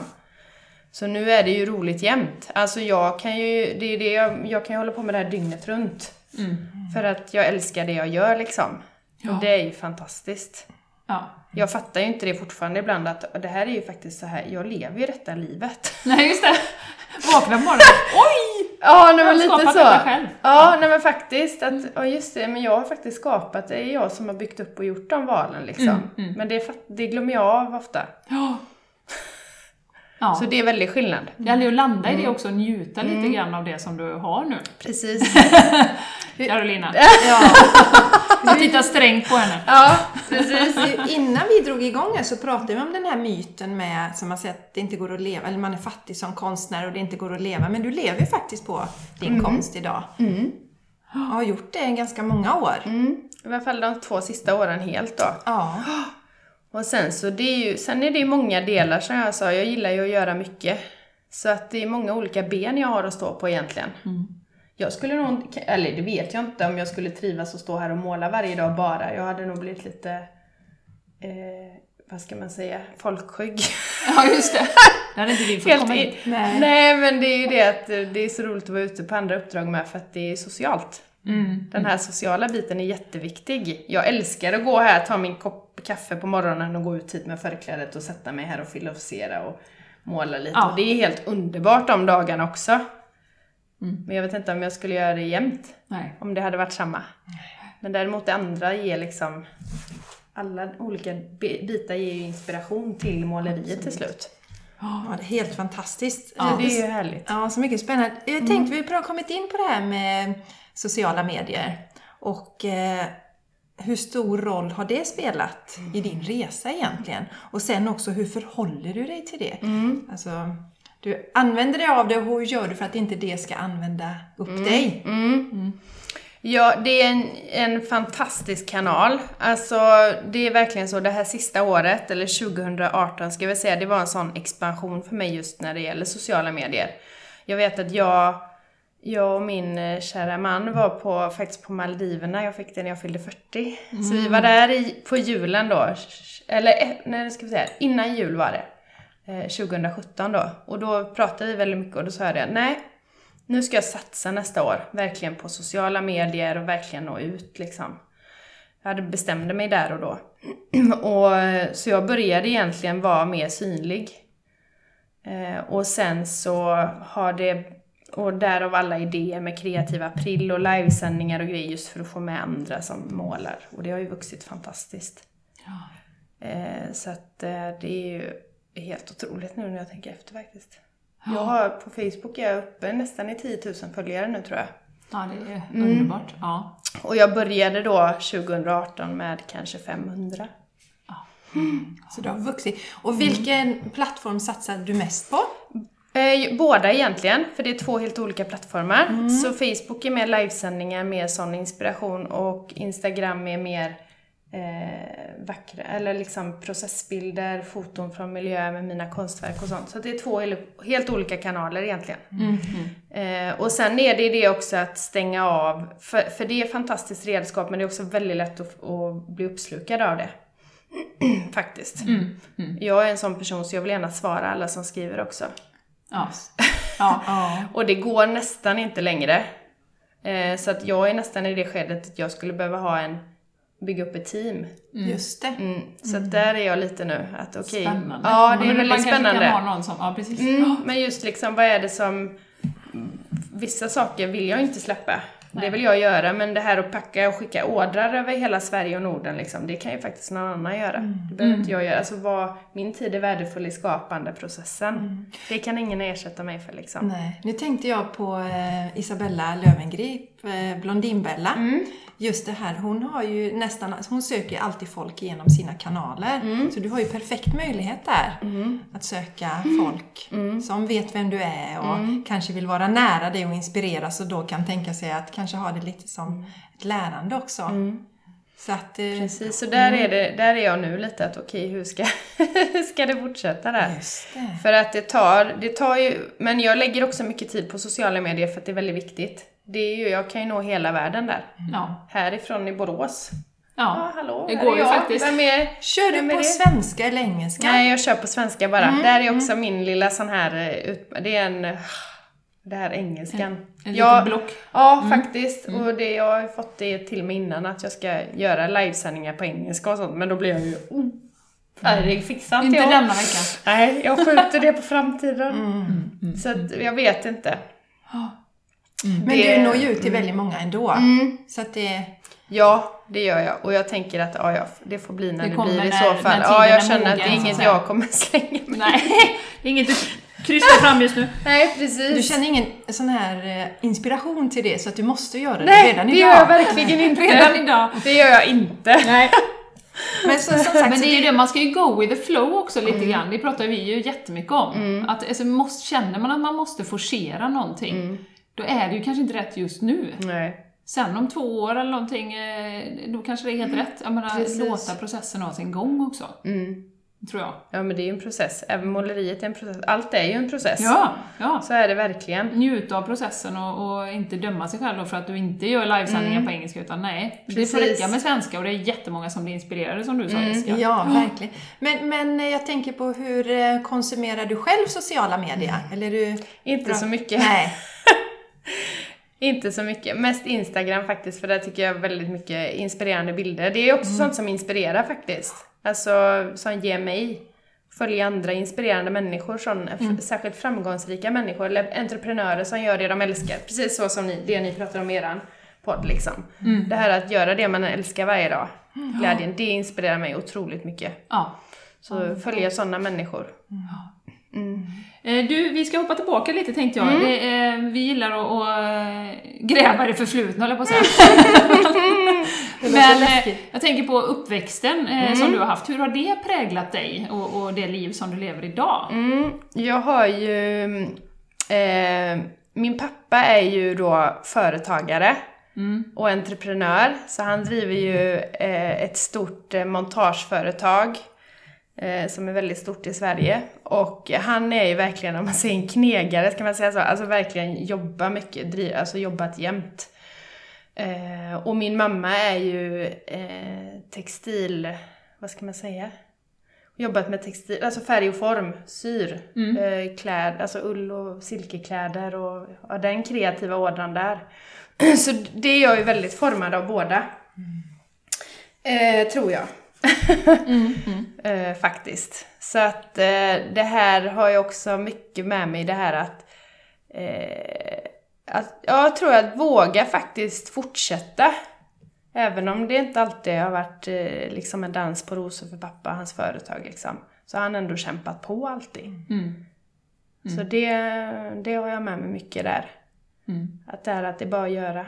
Så nu är det ju roligt jämt. Alltså jag kan ju, det är det jag, jag kan ju hålla på med det här dygnet runt. För att jag älskar det jag gör liksom. Ja. Och det är ju fantastiskt. Ja. Jag fattar ju inte det fortfarande ibland att det här är ju faktiskt så här, jag lever ju detta livet. Nej, just det. Vakna på morgonen. Oj! Ja, nej, men lite skapat så. detta själv. Ja, nej men faktiskt. Att, ja, just det, men jag har faktiskt skapat, det är jag som har byggt upp och gjort de valen liksom. Mm, mm. Men det, det glömmer jag av ofta. Ja. Ja. Så det är väldigt skillnad. Det gäller ju att landa i det också och njuta lite grann av det som du har nu. Precis. Carolina. Ja. Jag tittar strängt på henne. ja, precis. Innan vi drog igång här så pratade vi om den här myten med, som man säger, att det inte går att leva, eller man är fattig som konstnär och det inte går att leva. Men du lever ju faktiskt på din konst idag. Och har gjort det i ganska många år. Mm. I alla fall de två sista åren helt då. Ja. Och sen så det är ju, sen är det ju många delar som jag sa, jag gillar ju att göra mycket. Så att det är många olika ben jag har att stå på egentligen. Jag skulle nog, eller det vet jag inte om jag skulle trivas att stå här och måla varje dag bara. Jag hade nog blivit lite, eh, vad ska man säga, folkskygg. Ja, just det. Det hade inte vi fått komma in. Nej. nej. men det är ju det att det är så roligt att vara ute på andra uppdrag med för att det är socialt. Mm. Den här sociala biten är jätteviktig. Jag älskar att gå här, ta min kopp kaffe på morgonen och gå ut hit med förklädet och sätta mig här och filosofera och måla lite. Ja. Och det är helt underbart de dagarna också. Mm. Men jag vet inte om jag skulle göra det jämt, Nej. om det hade varit samma. Men däremot det andra ger liksom, alla olika bi- bitar ger ju inspiration till måleriet till slut. Ja, det är helt fantastiskt. Ja. Det är ju härligt. Ja, så mycket spännande. Jag tänkte, vi har kommit in på det här med sociala medier. Och eh, hur stor roll har det spelat i din resa egentligen? Och sen också, hur förhåller du dig till det? Alltså, du använder dig av det och hur gör du för att inte det ska använda upp dig? Ja, det är en, en fantastisk kanal. Alltså, det är verkligen så, det här sista året, eller 2018 ska vi säga, det var en sån expansion för mig just när det gäller sociala medier. Jag vet att jag, jag och min eh, kära man var på, faktiskt på Maldiverna, jag fick det när jag fyllde 40. Så vi var där i, på julen då, eller eh, nej, ska vi säga, innan jul var det. Eh, 2017 då. Och då pratade vi väldigt mycket och då sa jag det, nej, nu ska jag satsa nästa år, verkligen på sociala medier och verkligen nå ut liksom. Jag hade bestämde mig där och då. och, eh, så jag började egentligen vara mer synlig. Eh, och sen så har det, och därav alla idéer med kreativa april och livesändningar och grejer just för att få med andra som målar. Och det har ju vuxit fantastiskt. Eh, så att eh, det är ju helt otroligt nu när jag tänker efter faktiskt. Jag har på Facebook är jag uppe nästan i 10 000 följare nu tror jag. Ja, det är underbart. Ja. Och jag började då 2018 med kanske 500. Så du har vuxit. Och vilken plattform satsar du mest på? Eh, båda egentligen, för det är två helt olika plattformar. Så Facebook är mer livesändningar, mer sån inspiration och Instagram är mer eh, vackra, eller liksom processbilder, foton från miljö med mina konstverk och sånt. Så det är två hel- helt olika kanaler egentligen. Eh, och sen är det det också att stänga av, för, för det är ett fantastiskt redskap men det är också väldigt lätt att, att bli uppslukad av det. Faktiskt. Jag är en sån person så jag vill gärna svara alla som skriver också. Ja. Ja. Och det går nästan inte längre. Eh, så att jag är nästan i det skedet att jag skulle behöva ha en, bygga upp ett team. Just det. Mm. Så att där är jag lite nu, att okej. Spännande. Ja, det är väldigt man spännande. kan ha någon som, ja precis. Mm, men just liksom, vad är det som... Vissa saker vill jag inte släppa. Det vill jag göra, men det här att packa och skicka ordrar över hela Sverige och Norden, liksom, det kan ju faktiskt någon annan göra. Det behöver inte jag göra. Alltså, vad, min tid är värdefull i skapandeprocessen. Det kan ingen ersätta mig för liksom. Nej. Nu tänkte jag på eh, Isabella Löwengrip, eh, Blondinbella. Just det här, hon har ju nästan, hon söker ju alltid folk genom sina kanaler. Så du har ju perfekt möjlighet där att söka folk som vet vem du är och kanske vill vara nära dig och inspireras och då kan tänka sig att kanske ha det lite som ett lärande också. Så att, eh, Precis, så där, är det, där är jag nu lite att okej, hur ska, hur ska det fortsätta där? det. För att det tar, det tar ju, men jag lägger också mycket tid på sociala medier för att det är väldigt viktigt. Det är ju, jag kan ju nå hela världen där. Ja. Härifrån i Borås. Ja, ja. hallå, det här går ju faktiskt. Vem är, Kör vem du är på det? svenska eller engelska? Nej, jag kör på svenska bara. Där är också min lilla sån här, eh, ut, det är en, det här engelskan. En Ja, liten block. Ja, faktiskt. Och det, jag har fått det till mig innan att jag ska göra livesändningar på engelska och sånt, men då blir jag ju... Oh, nej, det fixar inte Inte jag. denna veckan. Nej, jag skjuter det på framtiden. Så att, jag vet inte. Men Det- du når ju ut till väldigt många ändå. Så att det... Ja, det gör jag. Och jag tänker att ja, ja, det får bli när Det det, blir i när- så när fall. Ja, jag känner att det är så inget jag kommer slänga mig Nej, det är inget du kryssar fram just nu. Nej, precis. Du känner ingen sån här eh, inspiration till det så att du måste göra det Nej, redan det idag? gör jag verkligen inte. Redan idag. Det gör jag inte. Nej. Men så, sagt, Men så det är ju det, det, man ska ju go with the flow också lite grann. Det pratar vi ju jättemycket om. Att alltså, måste, känner man att man måste forcera någonting, då är det ju kanske inte rätt just nu. Nej. Sen om två år eller någonting, eh, då kanske det är helt rätt. Jag menar, Precis. låta processen ha sin gång också, Mm. tror jag. Ja, men det är ju en process. Även måleriet är en process. Allt är ju en process. Ja, ja. Så är det verkligen. Njuta av processen och, och inte döma sig själv då för att du inte gör livesändningar på engelska, utan nej, det får Precis. räcka med svenska och det är jättemånga som blir inspirerade som du sa Jessica. ja, verkligen. Men, men eh, jag tänker på hur eh, konsumerar du själv sociala medier? Eller är du... Inte Bra. så mycket. Nej. Inte så mycket. Mest Instagram faktiskt, för där tycker jag väldigt mycket inspirerande bilder. Det är också sånt som inspirerar faktiskt. Alltså, som ger mig. Följa andra inspirerande människor, sån, f- särskilt framgångsrika människor, eller entreprenörer som gör det de älskar. Precis så som ni, det ni pratar om i eran podd liksom. Det här att göra det man älskar varje dag, glädjen, det inspirerar mig otroligt mycket. Ja. Så följa sådana människor. Eh, Du, vi ska hoppa tillbaka lite tänkte jag. Det, är- vi gillar att, att eh, gräva det förflutna, höll jag på att säga. Men eh, jag tänker på uppväxten eh, som du har haft. Hur har det präglat dig och, och det liv som du lever idag? Mm, jag har ju... Eh, min pappa är ju då företagare och entreprenör, så han driver ju eh, ett stort eh, montageföretag eh, som är väldigt stort i Sverige. Och han är ju verkligen, om man säger en knegare, kan man säga så, alltså verkligen jobbar mycket, driv, alltså jobbat jämt. Eh, och min mamma är ju eh, textil, vad ska man säga? Jobbat med textil, alltså färg och form, syr, eh, kläd, alltså ull och silkekläder och ja, den kreativa ådran där. Så det är jag ju väldigt formad av båda. Eh, tror jag. eh, faktiskt. Så att eh, det här har jag också mycket med mig, det här att eh, att, ja, jag tror att våga faktiskt fortsätta. Även om det inte alltid har varit eh, liksom en dans på rosor för pappa, hans företag liksom. Så har han ändå kämpat på alltid. Mm. Så det, det har jag med mig mycket där. Mm. Att det är att det är bara att göra.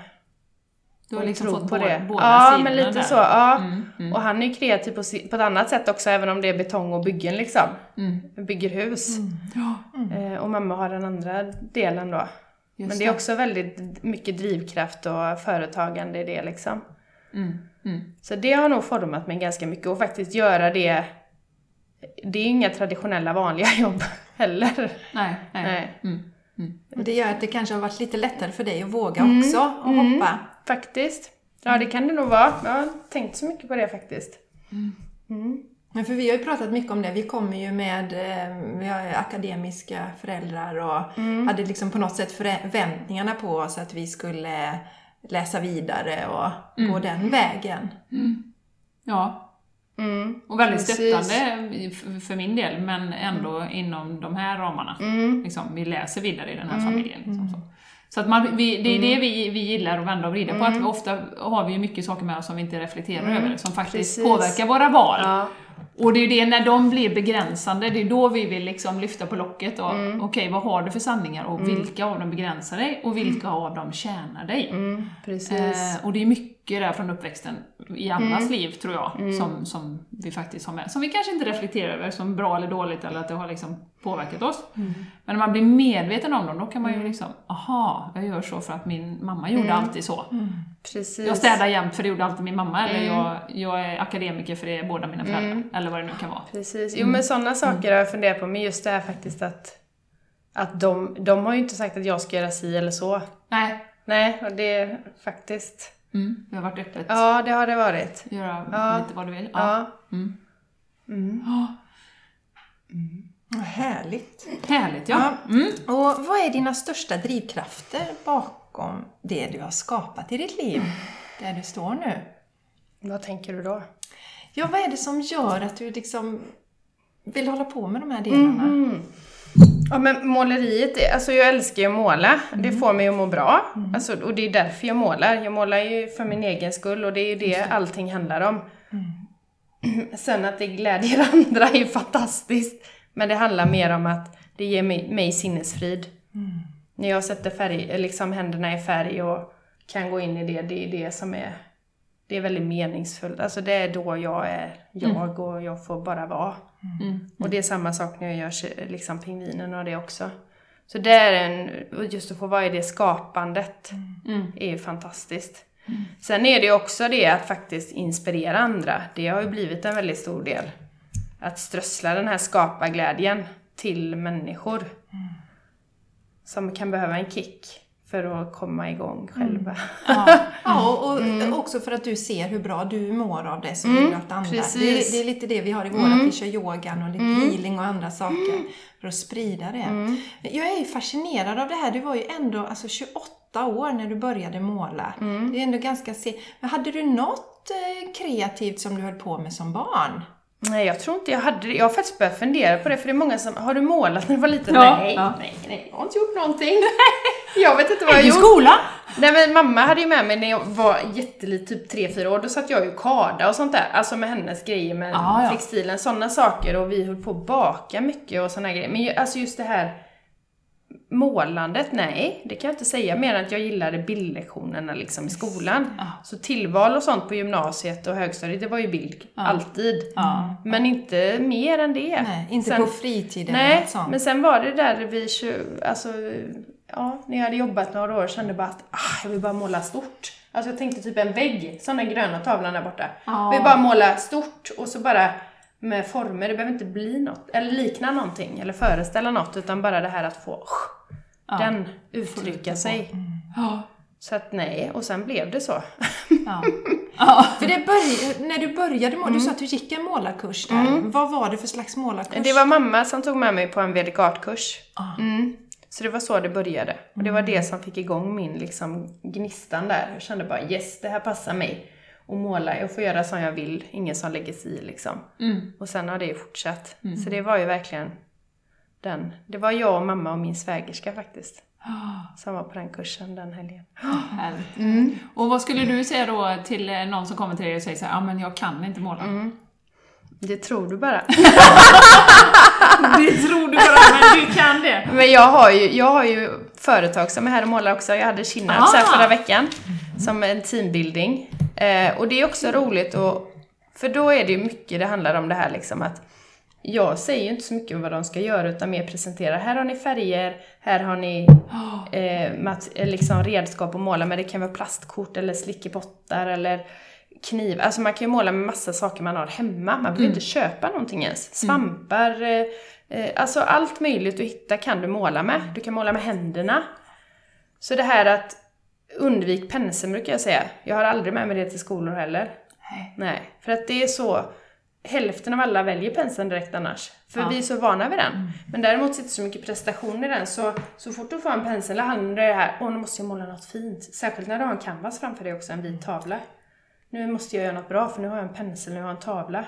Du har liksom fått på det. båda Ja, sidorna men lite där. så. Ja. Mm, mm, Och han är ju kreativ på, på ett annat sätt också, även om det är betong och byggen liksom. mm. Bygger hus. Ja, Eh, och mamma har den andra delen då. just Men det är också väldigt mycket drivkraft och företagande i det liksom. Mm, mm. Så det har nog format mig ganska mycket och faktiskt göra det. Det är inga traditionella vanliga jobb heller. Nej, nej. Nej. Mm. Mm. Och det gör att det kanske har varit lite lättare för dig att våga Mm. också och hoppa. Faktiskt. Ja, det kan det nog vara. Jag har tänkt så mycket på det faktiskt. Mm. Men för vi har ju pratat mycket om det. Vi kommer ju med, eh, vi har akademiska föräldrar och Mm. hade liksom på något sätt förväntningarna på oss att vi skulle läsa vidare och Mm. gå den vägen. Ja, Mm. och väldigt Precis. stöttande för min del, men ändå inom de här ramarna. Mm. Liksom, vi läser vidare i den här familjen. Liksom, så. Så att man, vi, det är Mm. det vi, vi gillar att vända och vrida på, att vi ofta har vi ju mycket saker med oss som vi inte reflekterar över, som faktiskt Mm. Precis. påverkar våra val. Ja. Och det är ju det, när de blir begränsande, det är då vi vill liksom lyfta på locket och Mm. okej, vad har du för sanningar och vilka av dem begränsar dig och vilka av dem tjänar dig? Mm. Precis. Eh, och det är mycket där från uppväxten i allas Mm. liv, tror jag, som, som vi faktiskt har med. Som vi kanske inte reflekterar över som bra eller dåligt, eller att det har liksom påverkat oss. Mm. Men när man blir medveten om dem, då kan man ju liksom, aha, jag gör så för att min mamma gjorde Mm. alltid så. Precis. Jag städar jämt för det gjorde alltid min mamma, eller Mm. jag, jag är akademiker för det är båda mina föräldrar, eller vad det nu kan vara. Precis. Jo men sådana saker har jag funderat på, men just det här faktiskt att, att de, de har ju inte sagt att jag ska göra si eller så. Nej, Nej, och det är faktiskt... mm, det har varit öppet. Ja, det har det varit. Göra Ja. lite vad du vill. Ja. Ja. Mm. Mm. Vad härligt! Härligt ja. Mm. Och vad är dina största drivkrafter bakom det du har skapat i ditt liv? Där du står nu? Vad tänker du då? Ja, vad är det som gör att du liksom vill hålla på med de här delarna? Mm. Ja men måleriet, är- alltså jag älskar ju att måla. Det får mig att må bra. Alltså, och det är därför jag målar. Jag målar ju för min egen skull och det är ju det allting handlar om. Sen att det glädjer andra är ju fantastiskt. Men det handlar mer om att det ger mig, mig sinnesfrid. När jag sätter färg, liksom händerna i färg och kan gå in i det, det är det som är det är väldigt meningsfullt. Alltså det är då jag är jag och jag får bara vara. Och det är samma sak när jag gör liksom pingvinen och det också. Så det är en, just att få vara i det skapandet är ju fantastiskt. Sen är det ju också det att faktiskt inspirera andra. Det har ju blivit en väldigt stor del. Att strössla den här skaparglädjen till människor. Som kan behöva en kick för att komma igång själva. Ja, och, och också för att du ser hur bra du mår av det så vill du att andra... Det, det är lite det vi har i vårat, vi kör yogan och lite healing och andra saker för att sprida det. Jag är ju fascinerad av det här, du var ju ändå alltså, 28 år när du började måla. Det är ändå ganska se... Men hade du något eh, kreativt som du höll på med som barn? Nej, jag tror inte jag hade det. Jag har faktiskt börjat fundera på det, för det är många som, har du målat när du var liten? Ja, nej, ja. nej, nej, jag har inte gjort någonting. jag vet inte vad jag I gjort. skolan? Nej men mamma hade ju med mig när jag var jätteliten, typ 3-4 år, då satt jag ju karda och sånt där. Alltså med hennes grejer med Ah, ja. textilen, sådana saker. Och vi höll på att baka mycket och såna grejer. Men ju- alltså just det här målandet, nej, det kan jag inte säga mer än att jag gillade bildlektionerna liksom i skolan. Så tillval och sånt på gymnasiet och högstadiet, det var ju bild, alltid. Ja. Men inte mer än det. Nej, inte Sen- på fritiden Nej, sånt. men sen var det där vi alltså, ja, när jag hade jobbat några år kände bara att ah, jag vill bara måla stort. Alltså jag tänkte typ en vägg, sån där gröna tavlan där borta. Ja. Jag vill bara måla stort och så bara med former, det behöver inte bli något, eller likna någonting, eller föreställa något, utan bara det här att få Ja. den uttrycka sig. Ja. Så att nej, och sen blev det så. Ja. Ja. För det började, när du började måla, du sa att du gick en målarkurs där. Vad var det för slags målarkurs? Det var mamma som tog med mig på en Vedic Art-kurs. Ah. Mm. Så det var så det började. Och det var det som fick igång min liksom, gnistan där. Jag kände bara yes, det här passar mig. Och måla, jag får göra som jag vill, ingen som lägger sig i liksom. Mm. Och sen har det ju fortsatt. Så det var ju verkligen den. Det var jag och mamma och min svägerska faktiskt. Som var på den kursen den helgen. Mm. Och vad skulle du säga då till eh, någon som kommer till dig och säger så ja men jag kan inte måla. Mm. Det tror du bara. Det tror du bara, men du kan det. Men jag har ju, jag har ju företag som är här och målar också. Jag hade Kinnarp Ah. förra veckan som en teambuilding. Eh, och det är också roligt och för då är det ju mycket det handlar om det här liksom att jag säger ju inte så mycket om vad de ska göra utan mer presenterar. Här har ni färger, här har ni eh, eh, liksom redskap att måla med. Det kan vara plastkort eller slickepottar eller kniv. Alltså man kan ju måla med massa saker man har hemma. Man behöver inte köpa någonting ens. Svampar, eh, eh, alltså allt möjligt du hittar kan du måla med. Du kan måla med händerna. Så det här att undvik penseln brukar jag säga. Jag har aldrig med mig det till skolor heller. Nej. Nej, för att det är så. Hälften av alla väljer penseln direkt annars. För Ja. vi är så vana vid den. Men däremot sitter så mycket prestation i den så, så fort du får en pensel handlar det här, åh nu måste jag måla något fint. Särskilt när du har en canvas framför dig också, en vit tavla. Nu måste jag göra något bra för nu har jag en pensel, nu har jag en tavla.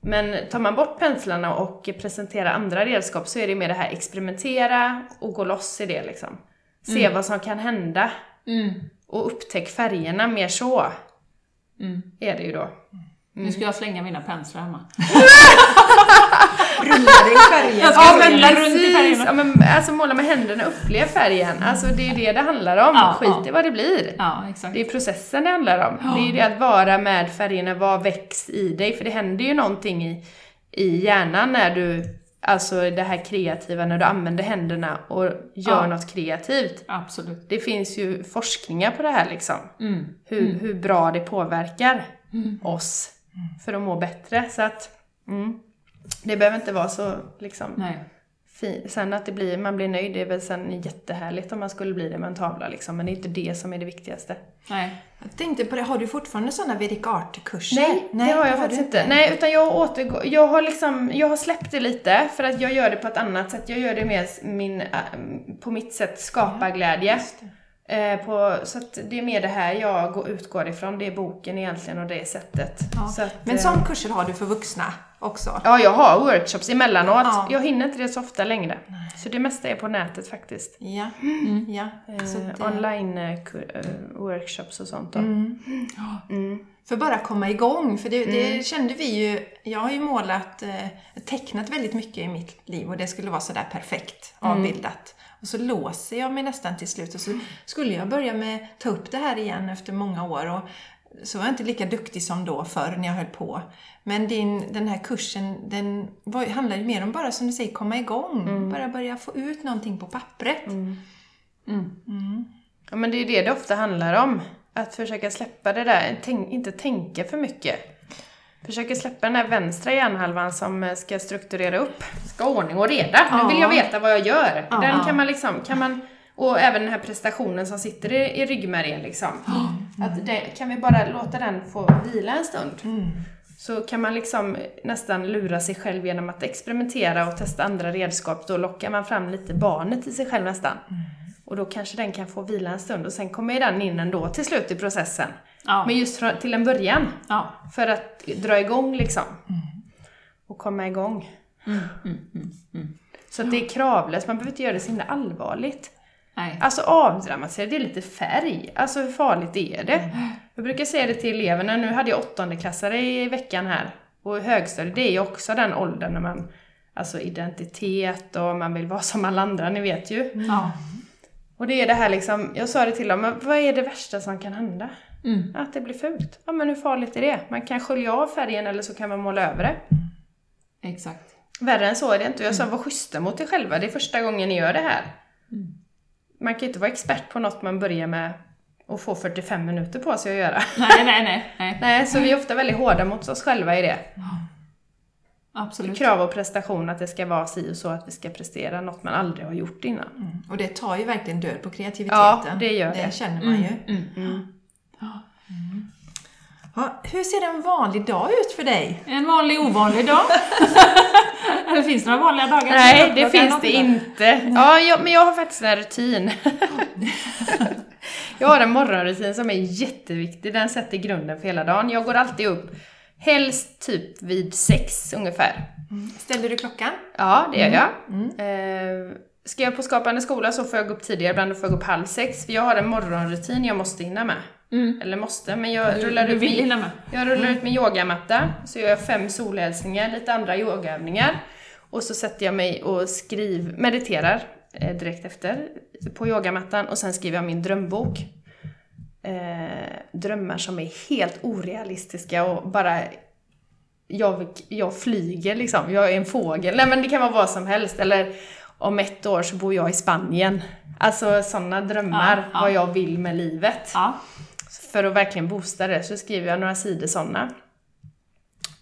Men tar man bort penslarna och presenterar andra redskap så är det mer det här experimentera och gå loss i det liksom. Se vad som kan hända. Mm. Och upptäck färgerna mer så. Mm. Är det ju då. Nu ska jag slänga mina penslar hemma. Rullade i färgen. Ja men rulla runt i precis! färgerna. Ja, men, alltså måla med händerna, upplev färgen. Alltså det är det det handlar om. Ja, Skit ja. i vad det blir. Ja, exakt. Det är processen det handlar om. Det är ju det att vara med färgerna, vad väcks i dig? För det händer ju någonting i, i hjärnan när du, alltså det här kreativa, när du använder händerna och gör Ja. något kreativt. Absolut. Det finns ju forskningar på det här liksom. Mm. Hur, hur bra det påverkar oss för att må bättre. Så att, mm, det behöver inte vara så liksom Nej. Sen att det blir, man blir nöjd, det är väl sen jättehärligt om man skulle bli det med en tavla liksom. Men det är inte det som är det viktigaste. Nej. Jag tänkte på det, har du fortfarande sådana Vedic Art-kurser? Nej, det har jag faktiskt inte. Nej, utan jag återgår, jag har liksom, jag har släppt det lite för att jag gör det på ett annat sätt. Jag gör det med min, äh, på mitt sätt, skapa glädje. Det. Eh, på, så att det är mer det här jag går, utgår ifrån, det är boken egentligen och det är sättet. Ja. Så att, Men eh, sån kurser har du för vuxna? Också. Ja, jag har workshops emellanåt. Ja. Jag hinner inte det så ofta längre. Så det mesta är på nätet faktiskt. Ja, ja. Så Eh, det- online eh, eh, workshops och sånt då. Mm. För bara komma igång, för det, Mm. det kände vi ju, jag har ju målat, tecknat väldigt mycket i mitt liv och det skulle vara sådär perfekt Mm. avbildat. Och så låser jag mig nästan till slut och så skulle jag börja med ta upp det här igen efter många år och så var jag inte lika duktig som då förr när jag höll på. Men din, den här kursen, den var, handlar ju mer om bara som du säger, komma igång. Mm. Bara börja få ut någonting på pappret. Ja, men det är det det ofta handlar om. Att försöka släppa det där, tänk, inte tänka för mycket. Försöka släppa den där vänstra hjärnhalvan som eh, ska strukturera upp. Ska ordning och reda. Nu vill jag veta vad jag gör. Ja. Den kan man liksom, kan man, och även den här prestationen som sitter i, i ryggmärgen liksom. Att det, kan vi bara låta den få vila en stund? Så kan man liksom nästan lura sig själv genom att experimentera och testa andra redskap. Då lockar man fram lite barnet i sig själv nästan. Och då kanske den kan få vila en stund och sen kommer den in ändå till slut i processen. Ja. Men just från, till en början. Ja. För att dra igång liksom. Och komma igång. Så att det är kravlöst, man behöver inte göra det så himla allvarligt. Nej. Alltså avdramatisera, det är lite färg. Alltså hur farligt är det? Jag brukar säga det till eleverna, nu hade jag åttondeklassare i veckan här. Och högstadiet, det är ju också den åldern när man, alltså identitet och man vill vara som alla andra, ni vet ju. Ja. Och det är det här liksom, jag sa det till dem, men vad är det värsta som kan hända? Mm. Att det blir fult. Ja men hur farligt är det? Man kan skölja av färgen eller så kan man måla över det. Exakt. Värre än så är det inte. Och jag sa, var schyssta mot er själva. Det är första gången ni gör det här. Man kan ju inte vara expert på något man börjar med och få 45 minuter på sig att göra. Nej, nej, nej. nej. Nej, så vi är ofta väldigt hårda mot oss själva i det. Absolut. Krav och prestation, att det ska vara si och så, att vi ska prestera något man aldrig har gjort innan. Mm. Och det tar ju verkligen död på kreativiteten. Ja, det gör det. Det känner man ju. Mm. Ja, hur ser en vanlig dag ut för dig? En vanlig ovanlig dag. Eller finns det några vanliga dagar? Nej, det finns det inte. Ja, jag, men jag har faktiskt en rutin. jag har en morgonrutin som är jätteviktig. Den sätter grunden för hela dagen. Jag går alltid upp, helst typ vid sex ungefär. Ställer du klockan? Ja, det gör jag. Eh, ska jag på Skapande skola så får jag gå upp tidigare, ibland får jag gå upp halv sex. För jag har en morgonrutin jag måste hinna med. Eller måste, men jag rullar Du ut vill min, jag rullar ut min yogamatta, så gör jag fem solhälsningar, lite andra yogaövningar. Och så sätter jag mig och skriv, mediterar eh, direkt efter på yogamattan och sen skriver jag min drömbok. Eh, drömmar som är helt orealistiska och bara jag, jag flyger liksom, jag är en fågel. Nej men det kan vara vad som helst. Eller om ett år så bor jag i Spanien. Alltså sådana drömmar, Ja, ja. vad jag vill med livet. Ja. För att verkligen boosta det så skriver jag några sidor sådana.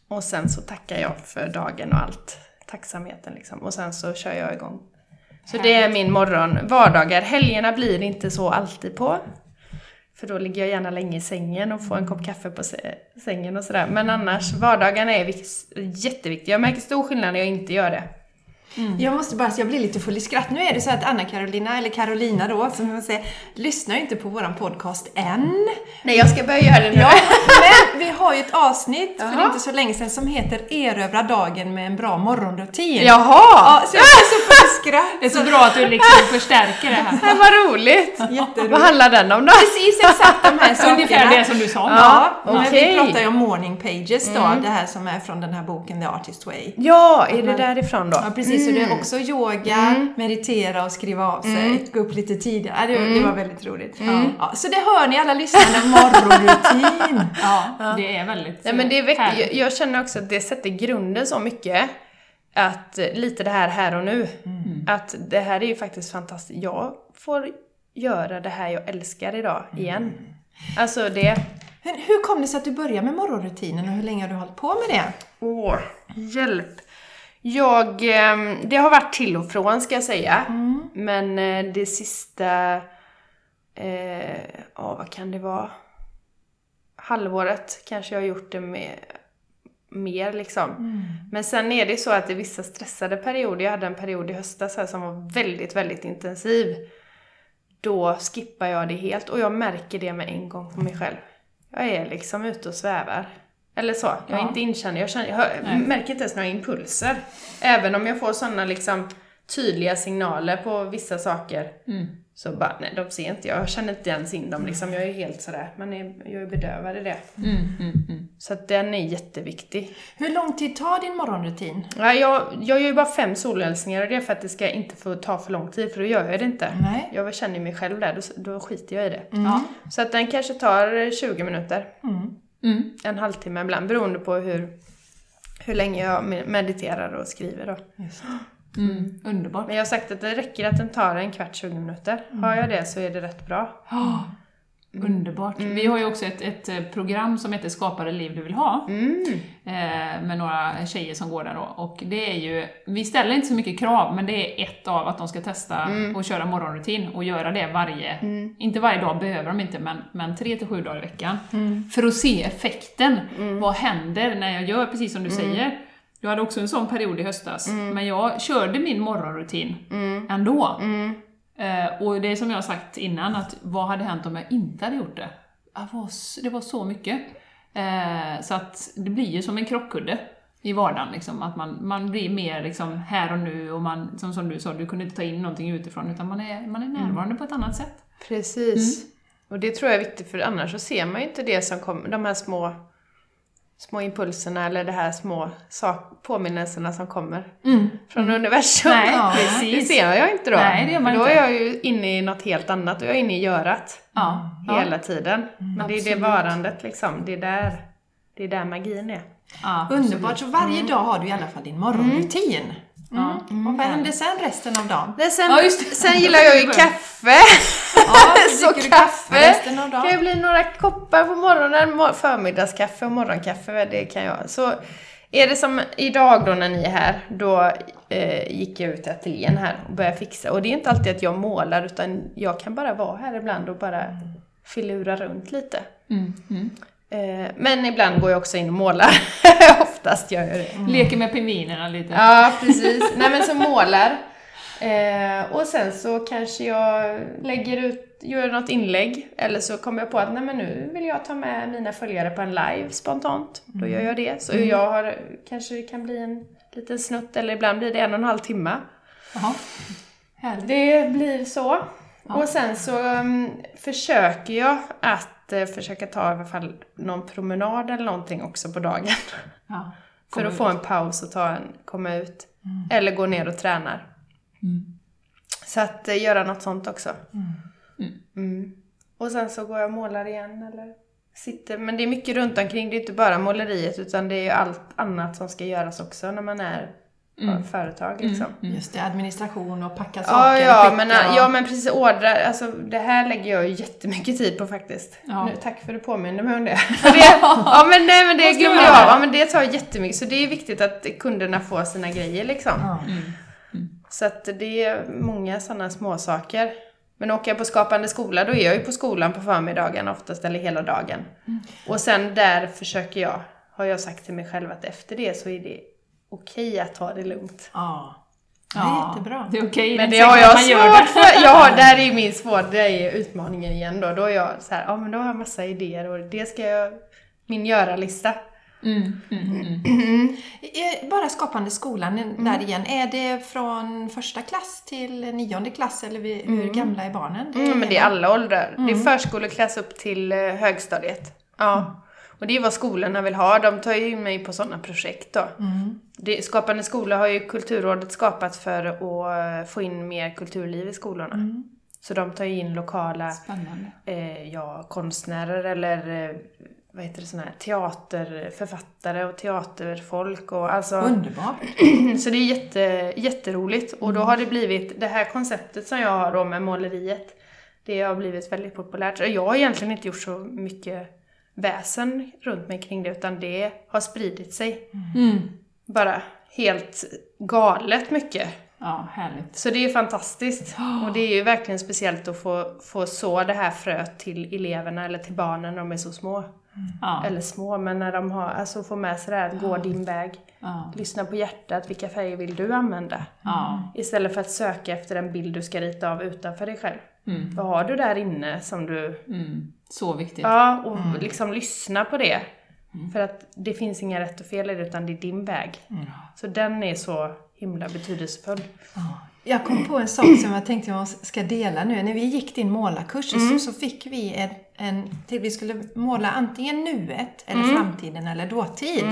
Och sen så tackar jag för dagen och allt. Tacksamheten liksom. Och sen så kör jag igång. Så det är min morgon. Vardagar. Helgerna blir inte så alltid på. För då ligger jag gärna länge i sängen och får en kopp kaffe på sä- sängen och sådär. Men annars, vardagarna är vik- jätteviktiga. Jag märker stor skillnad när jag inte gör det. Jag måste bara, så jag blir lite full i skratt. Nu är det så att Anna-Carolina, eller Carolina då, som man säger, lyssnar ju inte på våran podcast än. Nej, jag ska börja göra det nu. Ja, men vi har ju ett avsnitt för Jaha. inte så länge sedan som heter Erövra dagen med en bra morgonrutin. Jaha! Ja, så jag blir så full i skratt. Det är så bra att du liksom förstärker det här. Nej, vad roligt! Jätteroligt. Vad handlar den om då? Precis exakt de här sakerna. Ungefär det som du sa. Ja, men okej. vi pratar ju om morning pages då, det här som är från den här boken The Artist Way. Ja, är det därifrån då? Ja precis, så det är också yoga, meditera och skriva av sig, gå upp lite tidigare. Ja, det, det var väldigt roligt. Ja, så det hör ni alla lyssnare, morgonrutin. Ja, det är väldigt Nej men det är viktigt. Jag, jag känner också att det sätter grunden så mycket. Att eh, lite det här här och nu. Att det här är ju faktiskt fantastiskt. Jag får göra det här jag älskar idag igen. Alltså det... Men hur kom det sig att du började med morgonrutinen och hur länge har du hållit på med det? Åh, hjälp. Jag... ehm, Det har varit till och från ska jag säga. Men eh, det sista... Eh, ja, vad kan det vara? Halvåret kanske jag har gjort det med mer liksom. Men sen är det så att i vissa stressade perioder, jag hade en period i höstas här som var väldigt, väldigt intensiv. Då skippar jag det helt och jag märker det med en gång på mig själv. Jag är liksom ute och svävar. Eller så. Jag är Ja. inte inkännande. Jag, känner, jag hör, märker inte ens några impulser. Även om jag får sådana liksom tydliga signaler på vissa saker. Mm. Så bara, nej de ser inte, jag känner inte ens in dem liksom. Jag är helt sådär, man är, jag är bedövad i det. Mm, mm, mm. Så att den är jätteviktig. Hur lång tid tar din morgonrutin? Ja, jag, jag gör ju bara fem solhälsningar och det är för att det ska inte få ta för lång tid, för då gör jag det inte. Nej. Jag känner mig själv där, då, då skiter jag i det. Ja. Så att den kanske tar 20 minuter, Mm. Mm. en halvtimme ibland, beroende på hur, hur länge jag me- mediterar och skriver då. Mm. Underbart. Men jag har sagt att det räcker att den tar en kvart, 20 minuter. Har jag det så är det rätt bra. Ja, Underbart. Vi har ju också ett, ett eh, program som heter Skapa det liv du vill ha. Mm. eh, med några tjejer som går där då. Och det är ju, vi ställer inte så mycket krav, men det är ett av att de ska testa och köra morgonrutin och göra det varje, inte varje dag behöver de inte, men, men tre till sju dagar i veckan. För att se effekten. Vad händer när jag gör precis som du säger? Jag hade också en sån period i höstas, men jag körde min morgonrutin ändå. Eh, och det är som jag har sagt innan, att vad hade hänt om jag inte hade gjort det? Det var, s- det var så mycket. Eh, så att det blir ju som en krockkudde i vardagen, liksom, att man, man blir mer liksom här och nu och man, som, som du sa, du kunde inte ta in någonting utifrån utan man är, man är närvarande på ett annat sätt. Precis. Och det tror jag är viktigt, för annars så ser man ju inte det som kommer, de här små, små impulserna eller de här små sak, påminnelserna som kommer från universum. Nej, Ja, Det precis. ser jag inte då. Nej, det gör man då inte. är jag ju inne i något helt annat och jag är inne i görat Ja, hela tiden. Men det är det Absolut. varandet liksom, det är där, det är där magin är. ja, Underbart, så varje dag har du i alla fall din morgonrutin. Ja. Och vad händer sen resten av dagen? Sen, Ja, det. sen gillar jag ju kaffe. Ja, Så dricker du kaffe. resten av kan bli några koppar på morgonen, mo- förmiddagskaffe och morgonkaffe, det kan jag. Så är det som idag då när ni är här, då eh, gick jag ut i ateljén här och började fixa. Och det är inte alltid att jag målar, utan jag kan bara vara här ibland och bara filura runt lite. Mm, mm. Eh, men ibland går jag också in och målar. Oftast gör jag det. Leker med pingvinerna lite. Ja, precis. Nej men så målar. Eh, och sen så kanske jag lägger ut, gör något inlägg. Eller så kommer jag på att nej men nu vill jag ta med mina följare på en live spontant. Då gör jag det. Så jag har, kanske det kan bli en liten snutt eller ibland blir det en och en halv timme. Härligt. Det blir så. Och sen så um, försöker jag att eh, försöka ta i alla fall någon promenad eller någonting också på dagen. Ja. För att få en paus och ta en, komma ut. Eller gå ner och tränar. Mm. Så att eh, göra något sånt också. Mm. Och sen så går jag och målar igen eller sitter. Men det är mycket runt omkring. Det är inte bara måleriet utan det är ju allt annat som ska göras också när man är Mm. företag liksom. Just det, administration och packa Ja, saker. ja, skicka men, och- ja, men precis ordrar, alltså det här lägger jag ju jättemycket tid på faktiskt. Ja. Nu, tack för att du påminner mig om det. Ja men nej men det glömde jag. Ja men det tar jättemycket, så det är viktigt att kunderna får sina grejer liksom. Ja. Så att det är många sådana små saker. Men åker jag på Skapande skola, då är jag ju på skolan på förmiddagen oftast, eller hela dagen. Och sen där försöker jag, har jag sagt till mig själv att efter det så är det okej att ta det lugnt. Ja. Det är Ja, jättebra. Det är okej, Men det har jag man svårt för. Ja, där är min svår, det är utmaningen igen då. Då är jag så här, ja men då har jag massa idéer och det ska jag, min göra-lista. Mm, mm, mm. Eh, Bara Skapande skolan Mm. där igen, är det från första klass till nionde klass eller hur gamla är barnen? Mm, men det är alla åldrar. Det är förskoleklass upp till eh, högstadiet. Ja. Och det är vad skolorna vill ha. De tar ju in mig på sådana projekt då. Det, Skapande skola har ju Kulturrådet skapat för att eh, få in mer kulturliv i skolorna. Så de tar ju in lokala eh, ja, konstnärer eller eh, vad heter det, såna här teaterförfattare och teaterfolk och alltså Underbart. så det är jätte, jätteroligt. Och då har det blivit, det här konceptet som jag har då med måleriet, det har blivit väldigt populärt. Och jag har egentligen inte gjort så mycket väsen runt mig kring det, utan det har spridit sig. Mm. Bara helt galet mycket. Ja, härligt. Så det är fantastiskt. Och det är ju verkligen speciellt att få, få så det här fröet till eleverna eller till barnen när de är så små. Ja, Eller små, men när de har, alltså få med sig det här, gå din väg. ja, Lyssna på hjärtat, vilka färger vill du använda? ja. Istället för att söka efter en bild du ska rita av utanför dig själv. Mm. Vad har du där inne som du... Mm. Så viktigt. Ja, och liksom lyssna på det. För att det finns inga rätt och fel i det, utan det är din väg. Så den är så himla betydelsefull. Jag kom på en sak som jag tänkte jag ska dela nu. När vi gick din målarkurs så, så fick vi en, en till vi skulle måla antingen nuet, eller framtiden eller dåtid.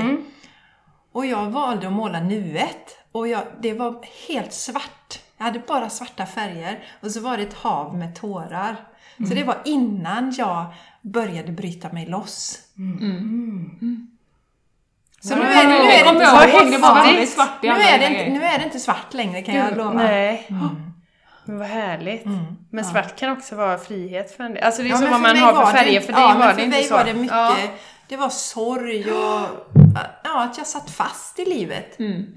Och jag valde att måla nuet. Och jag, det var helt svart. Jag hade bara svarta färger. Och så var det ett hav med tårar. Så det var innan jag började bryta mig loss. Så nu är det, nu är det inte svart. ihåg, det var Ja. väldigt svart i Nu alla är, det grejer. inte, nu är det inte svart längre kan jag lova. Nej. Men vad härligt. Men svart kan också vara frihet för en del. Alltså det är Ja, som men vad för man mig har var för det färger, inte- för dig ja, var det för inte mig så. var det mycket, Ja. det var sorg och ja, att jag satt fast i livet,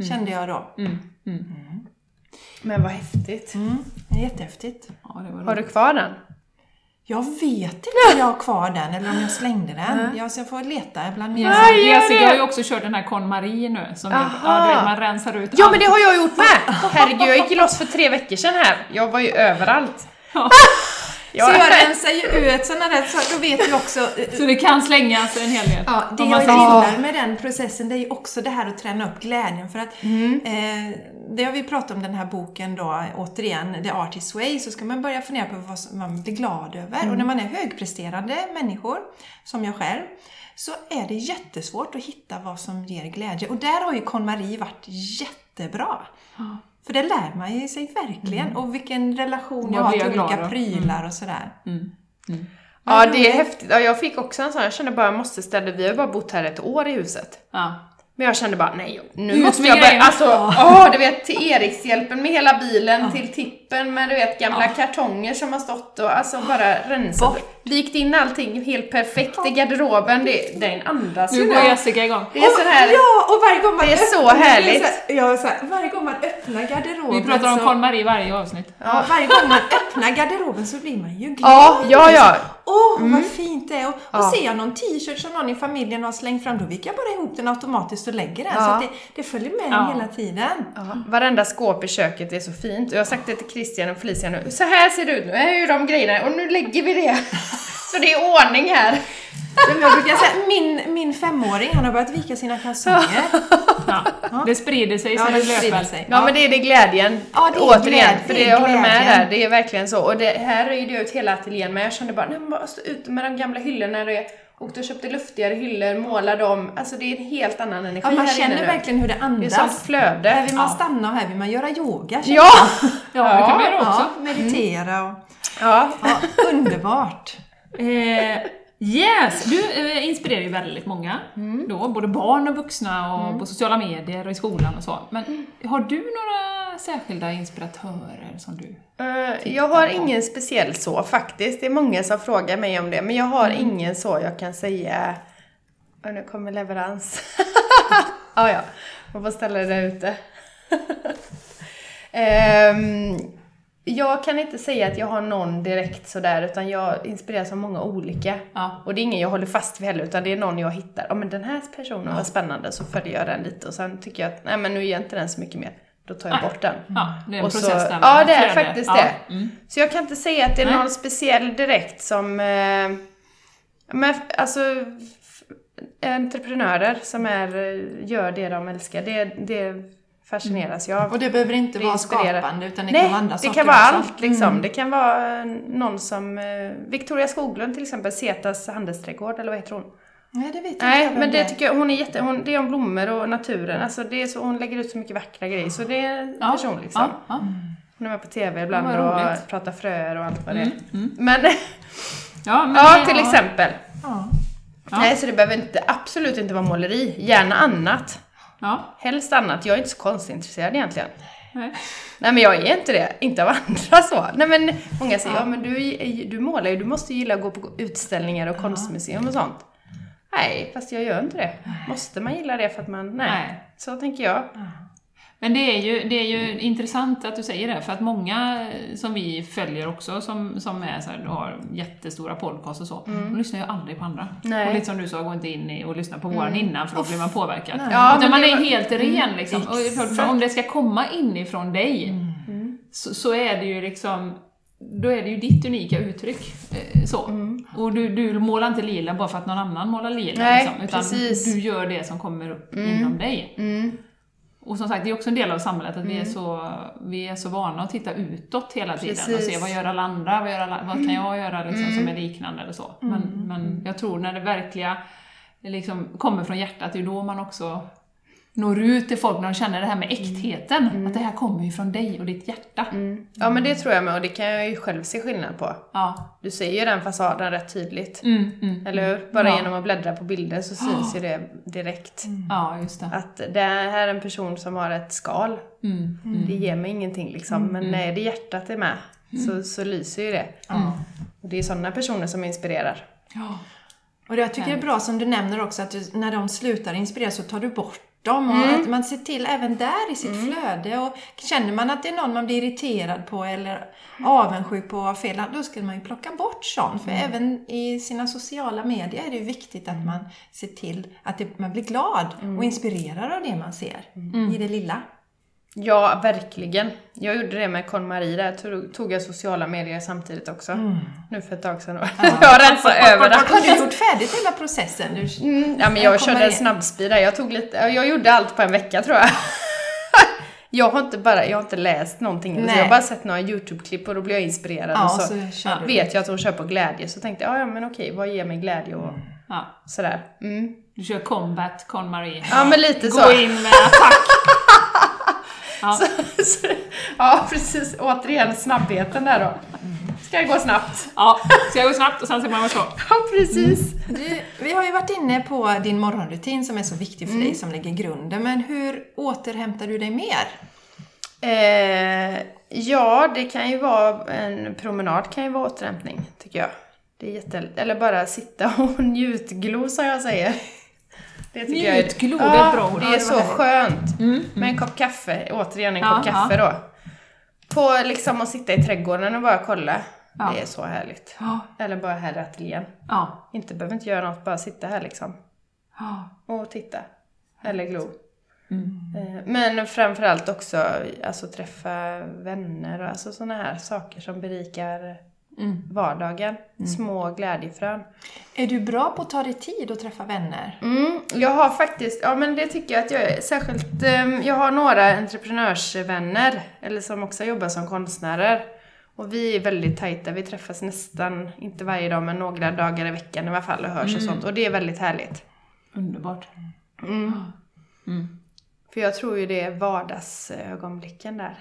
kände jag då. Men vad häftigt. Mm, det är jättehäftigt. Ja, det var Har du kvar den? Jag vet inte om jag har kvar den eller om jag slängde den. Jag, så jag får leta bland mina... Jessica, Jessica har ju också kört den här KonMari nu, som Aha. ja, du vet, man rensar ut Ja allt. men det har jag gjort med! Herregud, jag gick ju loss för tre veckor sedan här. Jag var ju överallt. Ja. Jag, Så jag rensar ju ut sådana där så då vet du också... eh, Så det kan slängas en hel del. Ja, det jag gillar med den processen det är ju också det här att träna upp glädjen för att eh, det har vi pratat om den här boken då, återigen, The Artist Way, så ska man börja fundera på vad man blir glad över. Och när man är högpresterande människor, som jag själv, så är det jättesvårt att hitta vad som ger glädje. Och där har ju KonMari varit jättebra. För det lär man ju sig verkligen. Och vilken relation jag har till glad olika prylar och sådär. ja det är häftigt. Ja, jag fick också en sån, jag kände bara jag måste ställa, vi har bara bott här ett år i huset. Ja. Men jag kände bara, nej nu Ut måste jag börja, alltså, åh, du vet till Erikshjälpen med hela bilen, till tippen med du vet gamla kartonger som har stått och alltså bara rensat. Vikt in allting helt perfekt i garderoben, det, den andas Nu ju går där. Jessica igång. Det är så här, Ja, och varje gång man Det är så öppnar- härligt. så här- Ja, så här, varje gång man öppnar garderoben Vi pratar om så, KonMari i varje avsnitt. ja, varje gång man öppnar garderoben så blir man ju glad. Ja, ja, ja. Åh, vad fint det är! Och, och Ja. ser jag någon t-shirt som någon i familjen har slängt fram, då viker jag bara ihop den automatiskt och lägger den. Ja. Så att det, det följer med Ja. hela tiden. Ja, varenda skåp i köket är så fint. Jag har sagt det till Christian och Felicia nu. Så här ser det ut nu. Här är ju de grejerna. Och nu lägger vi det. Så det är ordning här. Jag brukar säga, min, min femåring, han har börjat vika sina kalsonger. Ja. Det sprider sig Ja, som det sprider sig. Ja, men det är det glädjen. Ja, det är Återigen. glädje, för det jag håller med där. Det är verkligen så. Och det här röjde jag ut hela ateljén men jag kände bara, nej men bara stå ute med de gamla hyllorna. Det och köpte luftigare hyllor, målade dem. Alltså det är en helt annan energi Ja, man här känner inne verkligen hur det Det är andas. sånt flöde. Här vill man Ja. stanna och här vill man göra yoga. Ja! Ja, det kan man göra också. Ja, meditera och... ja. Ja, underbart! Eh, yes! Du eh, inspirerar ju väldigt många. Mm. Då, både barn och vuxna och på sociala medier och i skolan och så. Men har du några särskilda inspiratörer som du... Eh, Jag har ingen speciell så faktiskt. Det är många som frågar mig om det. Men jag har ingen så jag kan säga... Och nu kommer leverans. ja, ja. Man får ställa det där ute. Ehm, jag kan inte säga att jag har någon direkt sådär, utan jag inspireras av många olika. Ja. Och det är ingen jag håller fast vid heller, utan det är någon jag hittar. Ja, men den här personen var spännande, så följer jag den lite. Och sen tycker jag att, nej men nu ger inte den så mycket mer. Då tar jag Nej. bort den. Ja, det är en Och så- process där. med Ja, det är flöde. faktiskt Ja, det. Mm. Så jag kan inte säga att det är Nej. någon speciell direkt som... Eh, men alltså, entreprenörer som är, gör det de älskar, det, det fascineras jag av. Och det behöver inte Det vara skapande utan det Nej, kan vara andra det saker kan vara också. allt liksom. Det kan vara eh, någon som eh, Victoria Skoglund till exempel, Setas handelsträdgård, eller vad heter hon? Nej, det vet jag Nej, inte. men det tycker jag, hon är jätte, hon, det är om blommor och naturen, alltså det är så, hon lägger ut så mycket vackra grejer, så det är en Ja, person liksom. Ja, ja. Hon är med på TV ibland och roligt. pratar fröer och allt vad det är. Mm, mm. Men, ja, men ja det- till exempel. Ja. Ja. Nej, så det behöver inte, absolut inte vara måleri, gärna annat. Ja, Helst annat, jag är inte så konstintresserad egentligen. nej. Nej men jag är inte det, inte av andra så. Nej men många säger, ja, men du, du målar ju, du måste ju gilla att gå på utställningar och konstmuseum och sånt. Nej, fast jag gör inte det. Måste man gilla det för att man, nej. Nej. Så tänker jag. Men det är, ju, det är ju intressant att du säger det, för att många som vi följer också, som, som är så här, har jättestora podcasts och så, de lyssnar ju aldrig på andra. Nej. Och lite som du sa, gå inte in i och lyssna på våran innan, för då blir man påverkad. Nej. Ja, Utan men man är var- helt ren liksom. Och för, för om det ska komma inifrån dig, så, så är det ju liksom då är det ju ditt unika uttryck. eh, Så. Och du, du målar inte lila bara för att någon annan målar lila. Nej, liksom, utan precis. du gör det som kommer upp inom dig. Mm. Och som sagt, det är också en del av samhället att vi, är så, vi är så vana att titta utåt hela tiden och Precis. se vad gör alla andra, vad, gör alla, vad kan jag göra liksom, som är liknande eller så. Men, men jag tror när det verkliga liksom, kommer från hjärtat, det är då man också når ut till folk när de känner det här med äktheten. Att det här kommer ju från dig och ditt hjärta. Ja men det tror jag med och det kan jag ju själv se skillnad på. Ja. Du ser ju den fasaden rätt tydligt. Mm, mm. Eller hur? Bara Ja. genom att bläddra på bilder så syns ju det direkt. ja, just det. Att det här är en person som har ett skal. Mm. Det ger mig ingenting liksom. Men när det hjärtat är med så, så lyser ju det. Och det är sådana personer som inspirerar. Ja. Och det jag tycker det är bra som du nämner också att du, när de slutar inspirera så tar du bort dem och att man ser till även där i sitt flöde. Och känner man att det är någon man blir irriterad på eller avundsjuk på av fel, då ska man ju plocka bort sånt. För även i sina sociala medier är det viktigt att man ser till att det, man blir glad och inspirerad av det man ser i det lilla. Ja, verkligen. Jag gjorde det med KonMari där tog, tog jag sociala medier samtidigt också. Nu för ett tag sedan. jag rensade över det. Har du gjort färdigt hela processen? Du, Mm, ja, men jag körde en snabbspeed där. Jag tog lite, jag gjorde allt på en vecka tror jag. jag har inte bara, jag har inte läst någonting. Så Nej. jag har bara sett några YouTube-klipp och då blir jag inspirerad. Ja, och så, så vet jag att hon kör på glädje. Så tänkte jag, ja, ja men okej, vad ger mig glädje och Ja. sådär. Mm. Du kör combat, Con-Marie. Ja, men lite Gå så. in med attack. Ja. Så- ja, precis. Återigen snabbheten där då. Ska gå snabbt? ja, ska jag gå snabbt och sen ser man vad så. Ja, precis. Du, vi har ju varit inne på din morgonrutin som är så viktig för dig, som lägger grunden. Men hur återhämtar du dig mer? Eh, ja, det kan ju vara en promenad kan ju vara återhämtning, tycker jag. Det är jätte... Eller bara sitta och njutglo, som jag säger. Det tycker jag är- Njutglo, det är ett bra ord. det Ja, är så skönt. Mm. Med en kopp kaffe, återigen en Ja, kopp kaffe då. På liksom att sitta i trädgården och bara kolla. Ja. Det är så härligt. Ja. Eller bara här i ateljén. Ja. Inte behöver inte göra något, bara sitta här liksom. Ja. Och titta. Eller glo. Mm. Eh, Men framförallt också alltså, träffa vänner och alltså sådana här saker som berikar Mm. vardagen. Små glädjefrön. Är du bra på att ta dig tid att träffa vänner? Mm, jag har faktiskt, ja men det tycker jag att jag är. Särskilt, eh, jag har några entreprenörsvänner, eller som också jobbar som konstnärer. Och vi är väldigt tajta, vi träffas nästan, inte varje dag, men några dagar i veckan i alla fall och hörs och sånt. Och det är väldigt härligt. Underbart. Mm. Mm. För jag tror ju det är vardagsögonblicken där.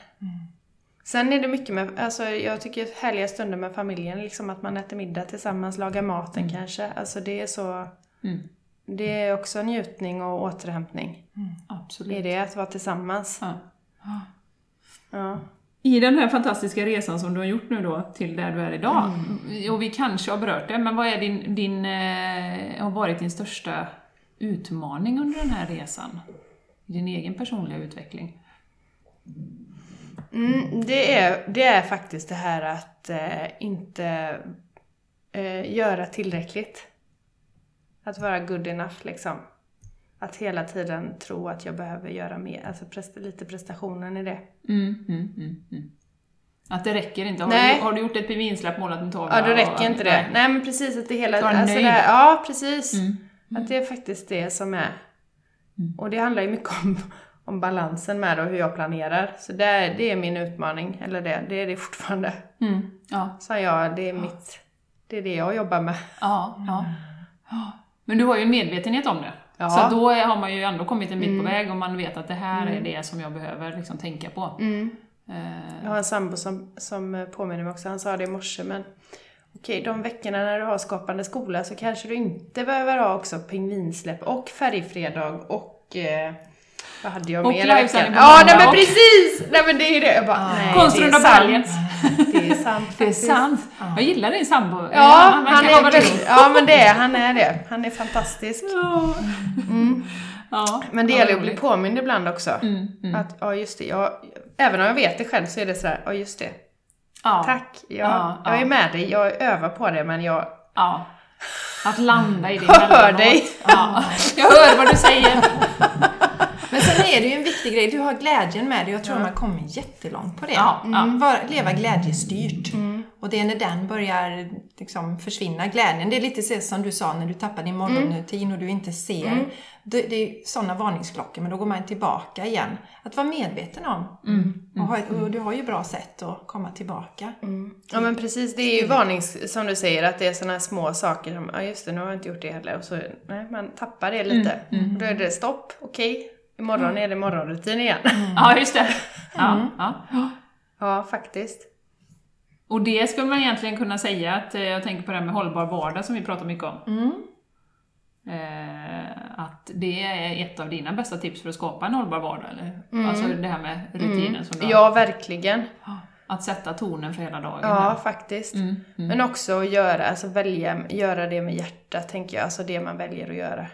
Sen är det mycket med, alltså jag tycker härliga stunder med familjen, liksom att man äter middag tillsammans, lagar maten kanske. Alltså det är så, Mm. det är också njutning och återhämtning. Absolut. I det att vara tillsammans. Ja. Ja. I den här fantastiska resan som du har gjort nu då till där du är idag, och vi kanske har berört det, men vad är din, din, eh, har varit din största utmaning under den här resan? I din egen personliga utveckling? Mm, det, är, det är faktiskt det här att eh, inte eh, göra tillräckligt. Att vara good enough liksom. Att hela tiden tro att jag behöver göra mer, alltså presta, lite prestationen i det. Mm, mm, mm, mm. Att det räcker inte? Har, du, har du gjort ett pivinsläpp, målat en tavla? Ja, då och- räcker inte det. nej. Nej, men precis att det hela... Vara Alltså nöjd. det här, ja, precis. Mm. Att det är faktiskt det som är... Och det handlar ju mycket om, om balansen med det och hur jag planerar. Så det är, det är min utmaning, eller det, det är det fortfarande. Mm. Ja, Så jag, det är mitt... Det är det jag jobbar med. ja, ja. Men du har ju en medvetenhet om det. Ja. Så då har man ju ändå kommit en bit på väg och man vet att det här är det som jag behöver liksom tänka på. Eh, Jag har en sambo som, som påminner mig också, han sa det i morse, men okej, de veckorna när du har skapande skola så kanske du inte behöver ha också pingvinsläpp och färgfredag och eh, vad hade jag mer i veckan? Ja, nej men precis! Nej men det är ju det. Jag bara, nej, Konstrunda det är sant. baljen. Det är sant Det är sant. Jag gillar din sambo. Ja, han, han vara är, ja men det är han är det. Han är fantastisk. Ja. Ja. Men det Ja, gäller att bli påmind ibland också. Mm, mm. Att, ja just det, jag, även om jag vet det själv så är det sådär, ja just det. Ja. Tack, jag, Ja, jag är ja. med dig, jag övar på det men jag Ja. Att landa i det Hör emellanåt. dig. Ja. Jag hör vad du säger. Sen är det ju en viktig grej, du har glädjen med dig. Jag tror man kommer jättelångt på det. Ja, ja. Mm, Vara, leva glädjestyrt. Och det är när den börjar liksom försvinna, glädjen. Det är lite så som du sa när du tappar din morgonrutin och du inte ser. Det, det är sådana varningsklockor, men då går man tillbaka igen. Att vara medveten om. Och, ha ett, och du har ju bra sätt att komma tillbaka. Ja men precis, det är ju varnings, som du säger, att det är sådana små saker som, ja just det, nu har jag inte gjort det heller. Och så, nej, man tappar det lite. Och då är det stopp, okej, imorgon är det morgonrutin igen. Ja, just det. Ja, ja. Ja, faktiskt. Och det skulle man egentligen kunna säga att, eh, jag tänker på det här med hållbar vardag som vi pratar mycket om. Eh, att det är ett av dina bästa tips för att skapa en hållbar vardag, eller? Alltså det här med rutinen som du har. Ja, verkligen. Att sätta tonen för hela dagen. Ja, faktiskt. Men också att göra, alltså välja, göra det med hjärtat, tänker jag. Alltså det man väljer att göra.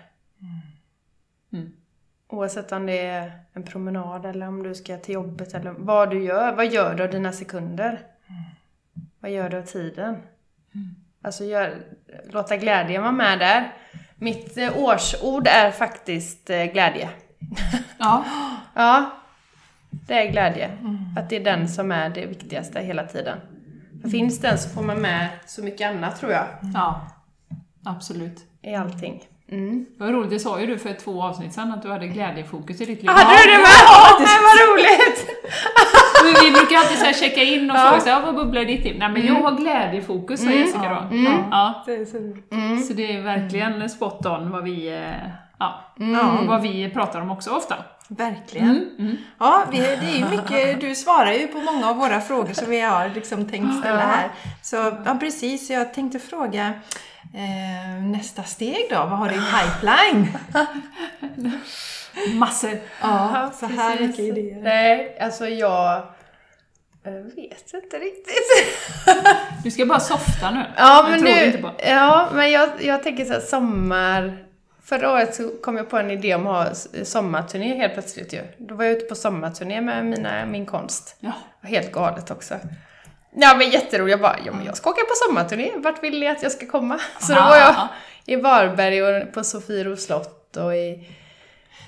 Mm. Oavsett om det är en promenad eller om du ska till jobbet eller vad du gör. Vad gör du av dina sekunder? Vad gör du av tiden? Alltså gör, låta glädjen vara med där. Mitt eh, årsord är faktiskt eh, glädje. Ja. Ja, det är glädje. Att det är den som är det viktigaste hela tiden. För finns den så får man med så mycket annat tror jag, ja, absolut. i allting. Mm. Vad roligt, det sa ju du för två avsnitt sedan att du hade glädjefokus i ditt liv. Hade du det med? Ja, det var roligt! Vi, brukar alltid så checka in och fråga så här, "Ja, vad bubblar i ditt liv? Nej men jag har glädjefokus, sa Jessica då. Ja. Det är så det är verkligen spot on vad vi, eh, ja, Ja. vad vi pratar om också ofta. Verkligen. Ja, vi, det är ju mycket, du svarar ju på många av våra frågor som vi har liksom tänkt ställa här. Så ja, precis, jag tänkte fråga eh, nästa steg då, vad har du i pipeline? Massor. Ja, så här mycket idéer. Nej, alltså jag eh, vet inte riktigt. Du ska bara softa nu. Ja, men nu, ja, men jag, jag tänker så här sommar... Förra året så kom jag på en idé om att ha sommarturné helt plötsligt ju. Då var jag ute på sommarturné med mina, min konst. Ja. Helt galet också. Ja men jätteroligt, jag bara, ja men jag ska åka på sommarturné, vart vill ni att jag ska komma? Så då Aha, var jag i Varberg och på Sofiero slott och i...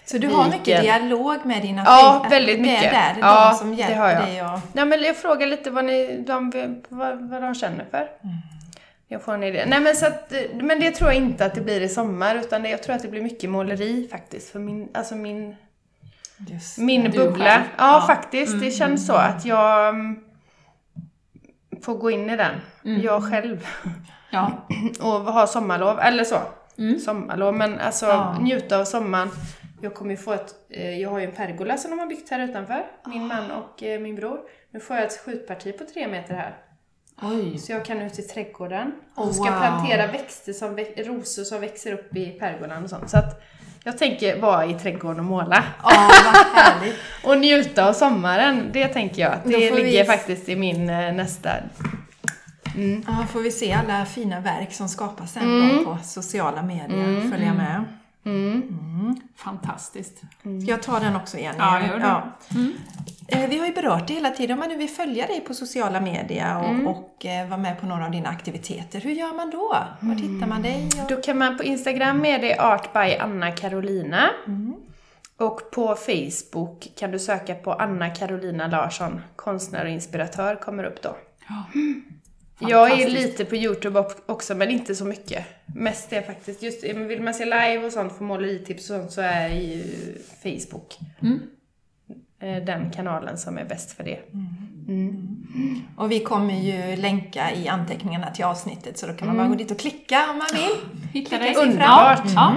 Så du har mycket Viken. dialog med dina Ja, väldigt Det är mycket. där, det är Ja, de som det hjälper har jag. dig och... Nej men jag frågar lite vad, ni, de, vad, vad de känner för. Jag får en idé. Nej men så att, men det tror jag inte att det blir i sommar utan det, jag tror att det blir mycket måleri faktiskt för min, alltså min, Just min bubbla. Ja, Ja. faktiskt, det känns så att jag mm, får gå in i den. Jag själv. Ja. och ha sommarlov, eller så. Sommarlov, men alltså Ja. njuta av sommaren. Jag kommer ju få ett, eh, jag har ju en pergola som de har byggt här utanför, min man och eh, min bror. Nu får jag ett skjutparti på tre meter här. Oj. Så jag kan ut i trädgården och ska wow. plantera växter som, rosor som växer upp i pergolan och sånt. Så att jag tänker vara i trädgården och måla. Ja, vad härligt. Och njuta av sommaren, det tänker jag. Det får vi- ligger faktiskt i min eh, nästa... Ja, får vi se alla fina verk som skapas sen Mm. på sociala medier, följa med. Fantastiskt. Ska jag ta den också igen? Ja, gör det. Eh, Vi har ju berört det hela tiden. Om man nu vill följa dig på sociala medier och, Mm. och eh, vara med på några av dina aktiviteter, hur gör man då? Var hittar man dig? Och... Då kan man på Instagram med det Art by Anna Carolina. Och på Facebook kan du söka på Anna Carolina Larsson, konstnär och inspiratör, kommer upp då. Ja. Jag är lite på Youtube också, men inte så mycket. Mest är faktiskt, just vill man se live och sånt, få måleritips och sånt, så är ju Facebook eh, den kanalen som är bäst för det. och vi kommer ju länka i anteckningarna till avsnittet så då kan man Mm. bara gå dit och klicka om man vill. Hitta dig. Underbart. Ja.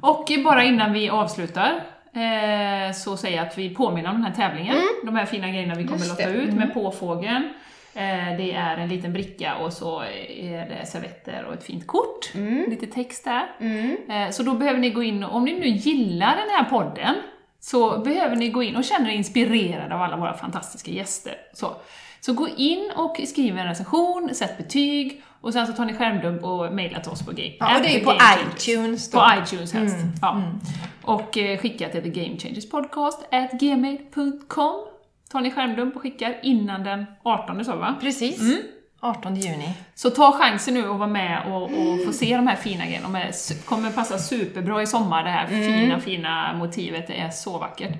Och bara innan vi avslutar eh, så säger jag att vi påminner om den här tävlingen. De här fina grejerna vi kommer Just låta det. ut med påfågeln. Eh, det är en liten bricka och så är det servetter och ett fint kort. Lite text där. Eh, så då behöver ni gå in om ni nu gillar den här podden så behöver ni gå in och känna er inspirerade av alla våra fantastiska gäster. Så, så gå in och skriv en recension, sätt betyg och sen så tar ni skärmdump och mejlar till oss på Game Ja, och det är ju på iTunes då. På iTunes helst. Ja. Och eh, skicka till The Game Changers Podcast at gmail.com. Tar ni skärmdump och skickar innan den 18 sa vi, va? Precis. 18 juni. Så ta chansen nu att vara med och, och få se de här fina grejerna. De är, kommer passa superbra i sommar, det här fina, fina motivet. Det är så vackert.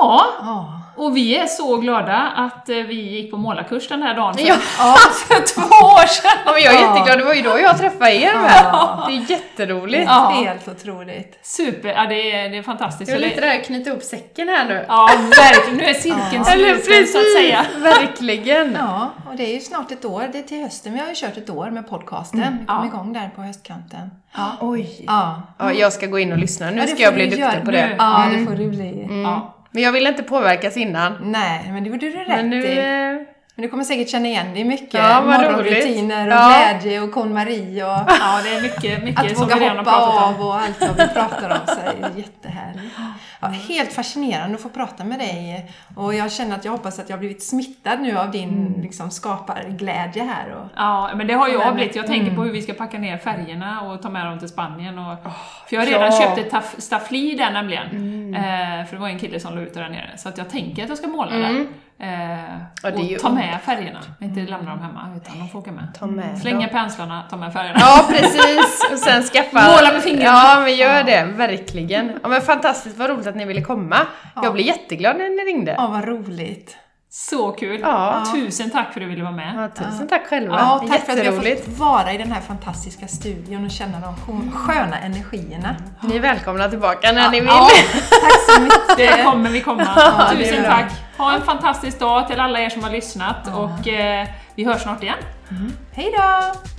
Ja, Ja. och vi är så glada att eh, vi gick på målarkurs den här dagen för, Ja. för två år sedan. Ja, men jag är Ja. jätteglad, det var ju då jag träffade er med. Det är jätteroligt. Ja. Helt otroligt. Super, ja det är, det är fantastiskt. Jag Så vill det- lite där knyta ihop säcken här nu. Ja, verkligen. Nu är cirkeln Eller sluten så att säga. verkligen. Ja, och det är ju snart ett år. Det är till hösten. Vi har ju kört ett år med podcasten. Vi kom Ja. igång där på höstkanten. Oj. Ja. Ja, jag ska gå in och lyssna. Nu Ja, ska jag bli du duktig på det. Ja, det får du bli. Ja. Men jag vill inte påverkas innan. Nej, men det gjorde du rätt Men nu... i. Men du kommer säkert känna igen dig mycket Ja, morgonrutiner och Ja. glädje och KonMarie och ja, det är mycket, mycket att som våga vi redan har hoppa pratat om. av och allt vad vi pratar om. Så är det jättehärligt. Ja, helt fascinerande att få prata med dig och jag känner att jag hoppas att jag har blivit smittad nu av din liksom, skaparglädje här. Och, Ja, men det har jag blivit. Jag tänker mm. på hur vi ska packa ner färgerna och ta med dem till Spanien. Och, för jag har redan ja. köpt ett taf- staffli där nämligen. Eh, för det var en kille som la ut det där nere. Så att jag tänker att jag ska måla där. Eh, Ja, och ju- ta med färgerna. Inte lämna dem hemma, utan de får åka med. Ta med Slänga dem. penslarna, ta med färgerna. Ja, precis. Och sen skaffa... Måla med fingrarna. Ja, men gör det. Verkligen. Ja, men fantastiskt, vad roligt att ni ville komma. Jag blev jätteglad när ni ringde. ja, vad roligt. Så kul! Ja. Tusen tack för att du ville vara med. Ja, tusen tack själva. Ja, tack för att vi har fått vara i den här fantastiska studion och känna de sköna energierna. Ni är välkomna tillbaka när ni vill. Ja, tack så mycket. Det kommer vi komma. Tusen tack! Ha en fantastisk dag till alla er som har lyssnat och eh, vi hörs snart igen. Hej då!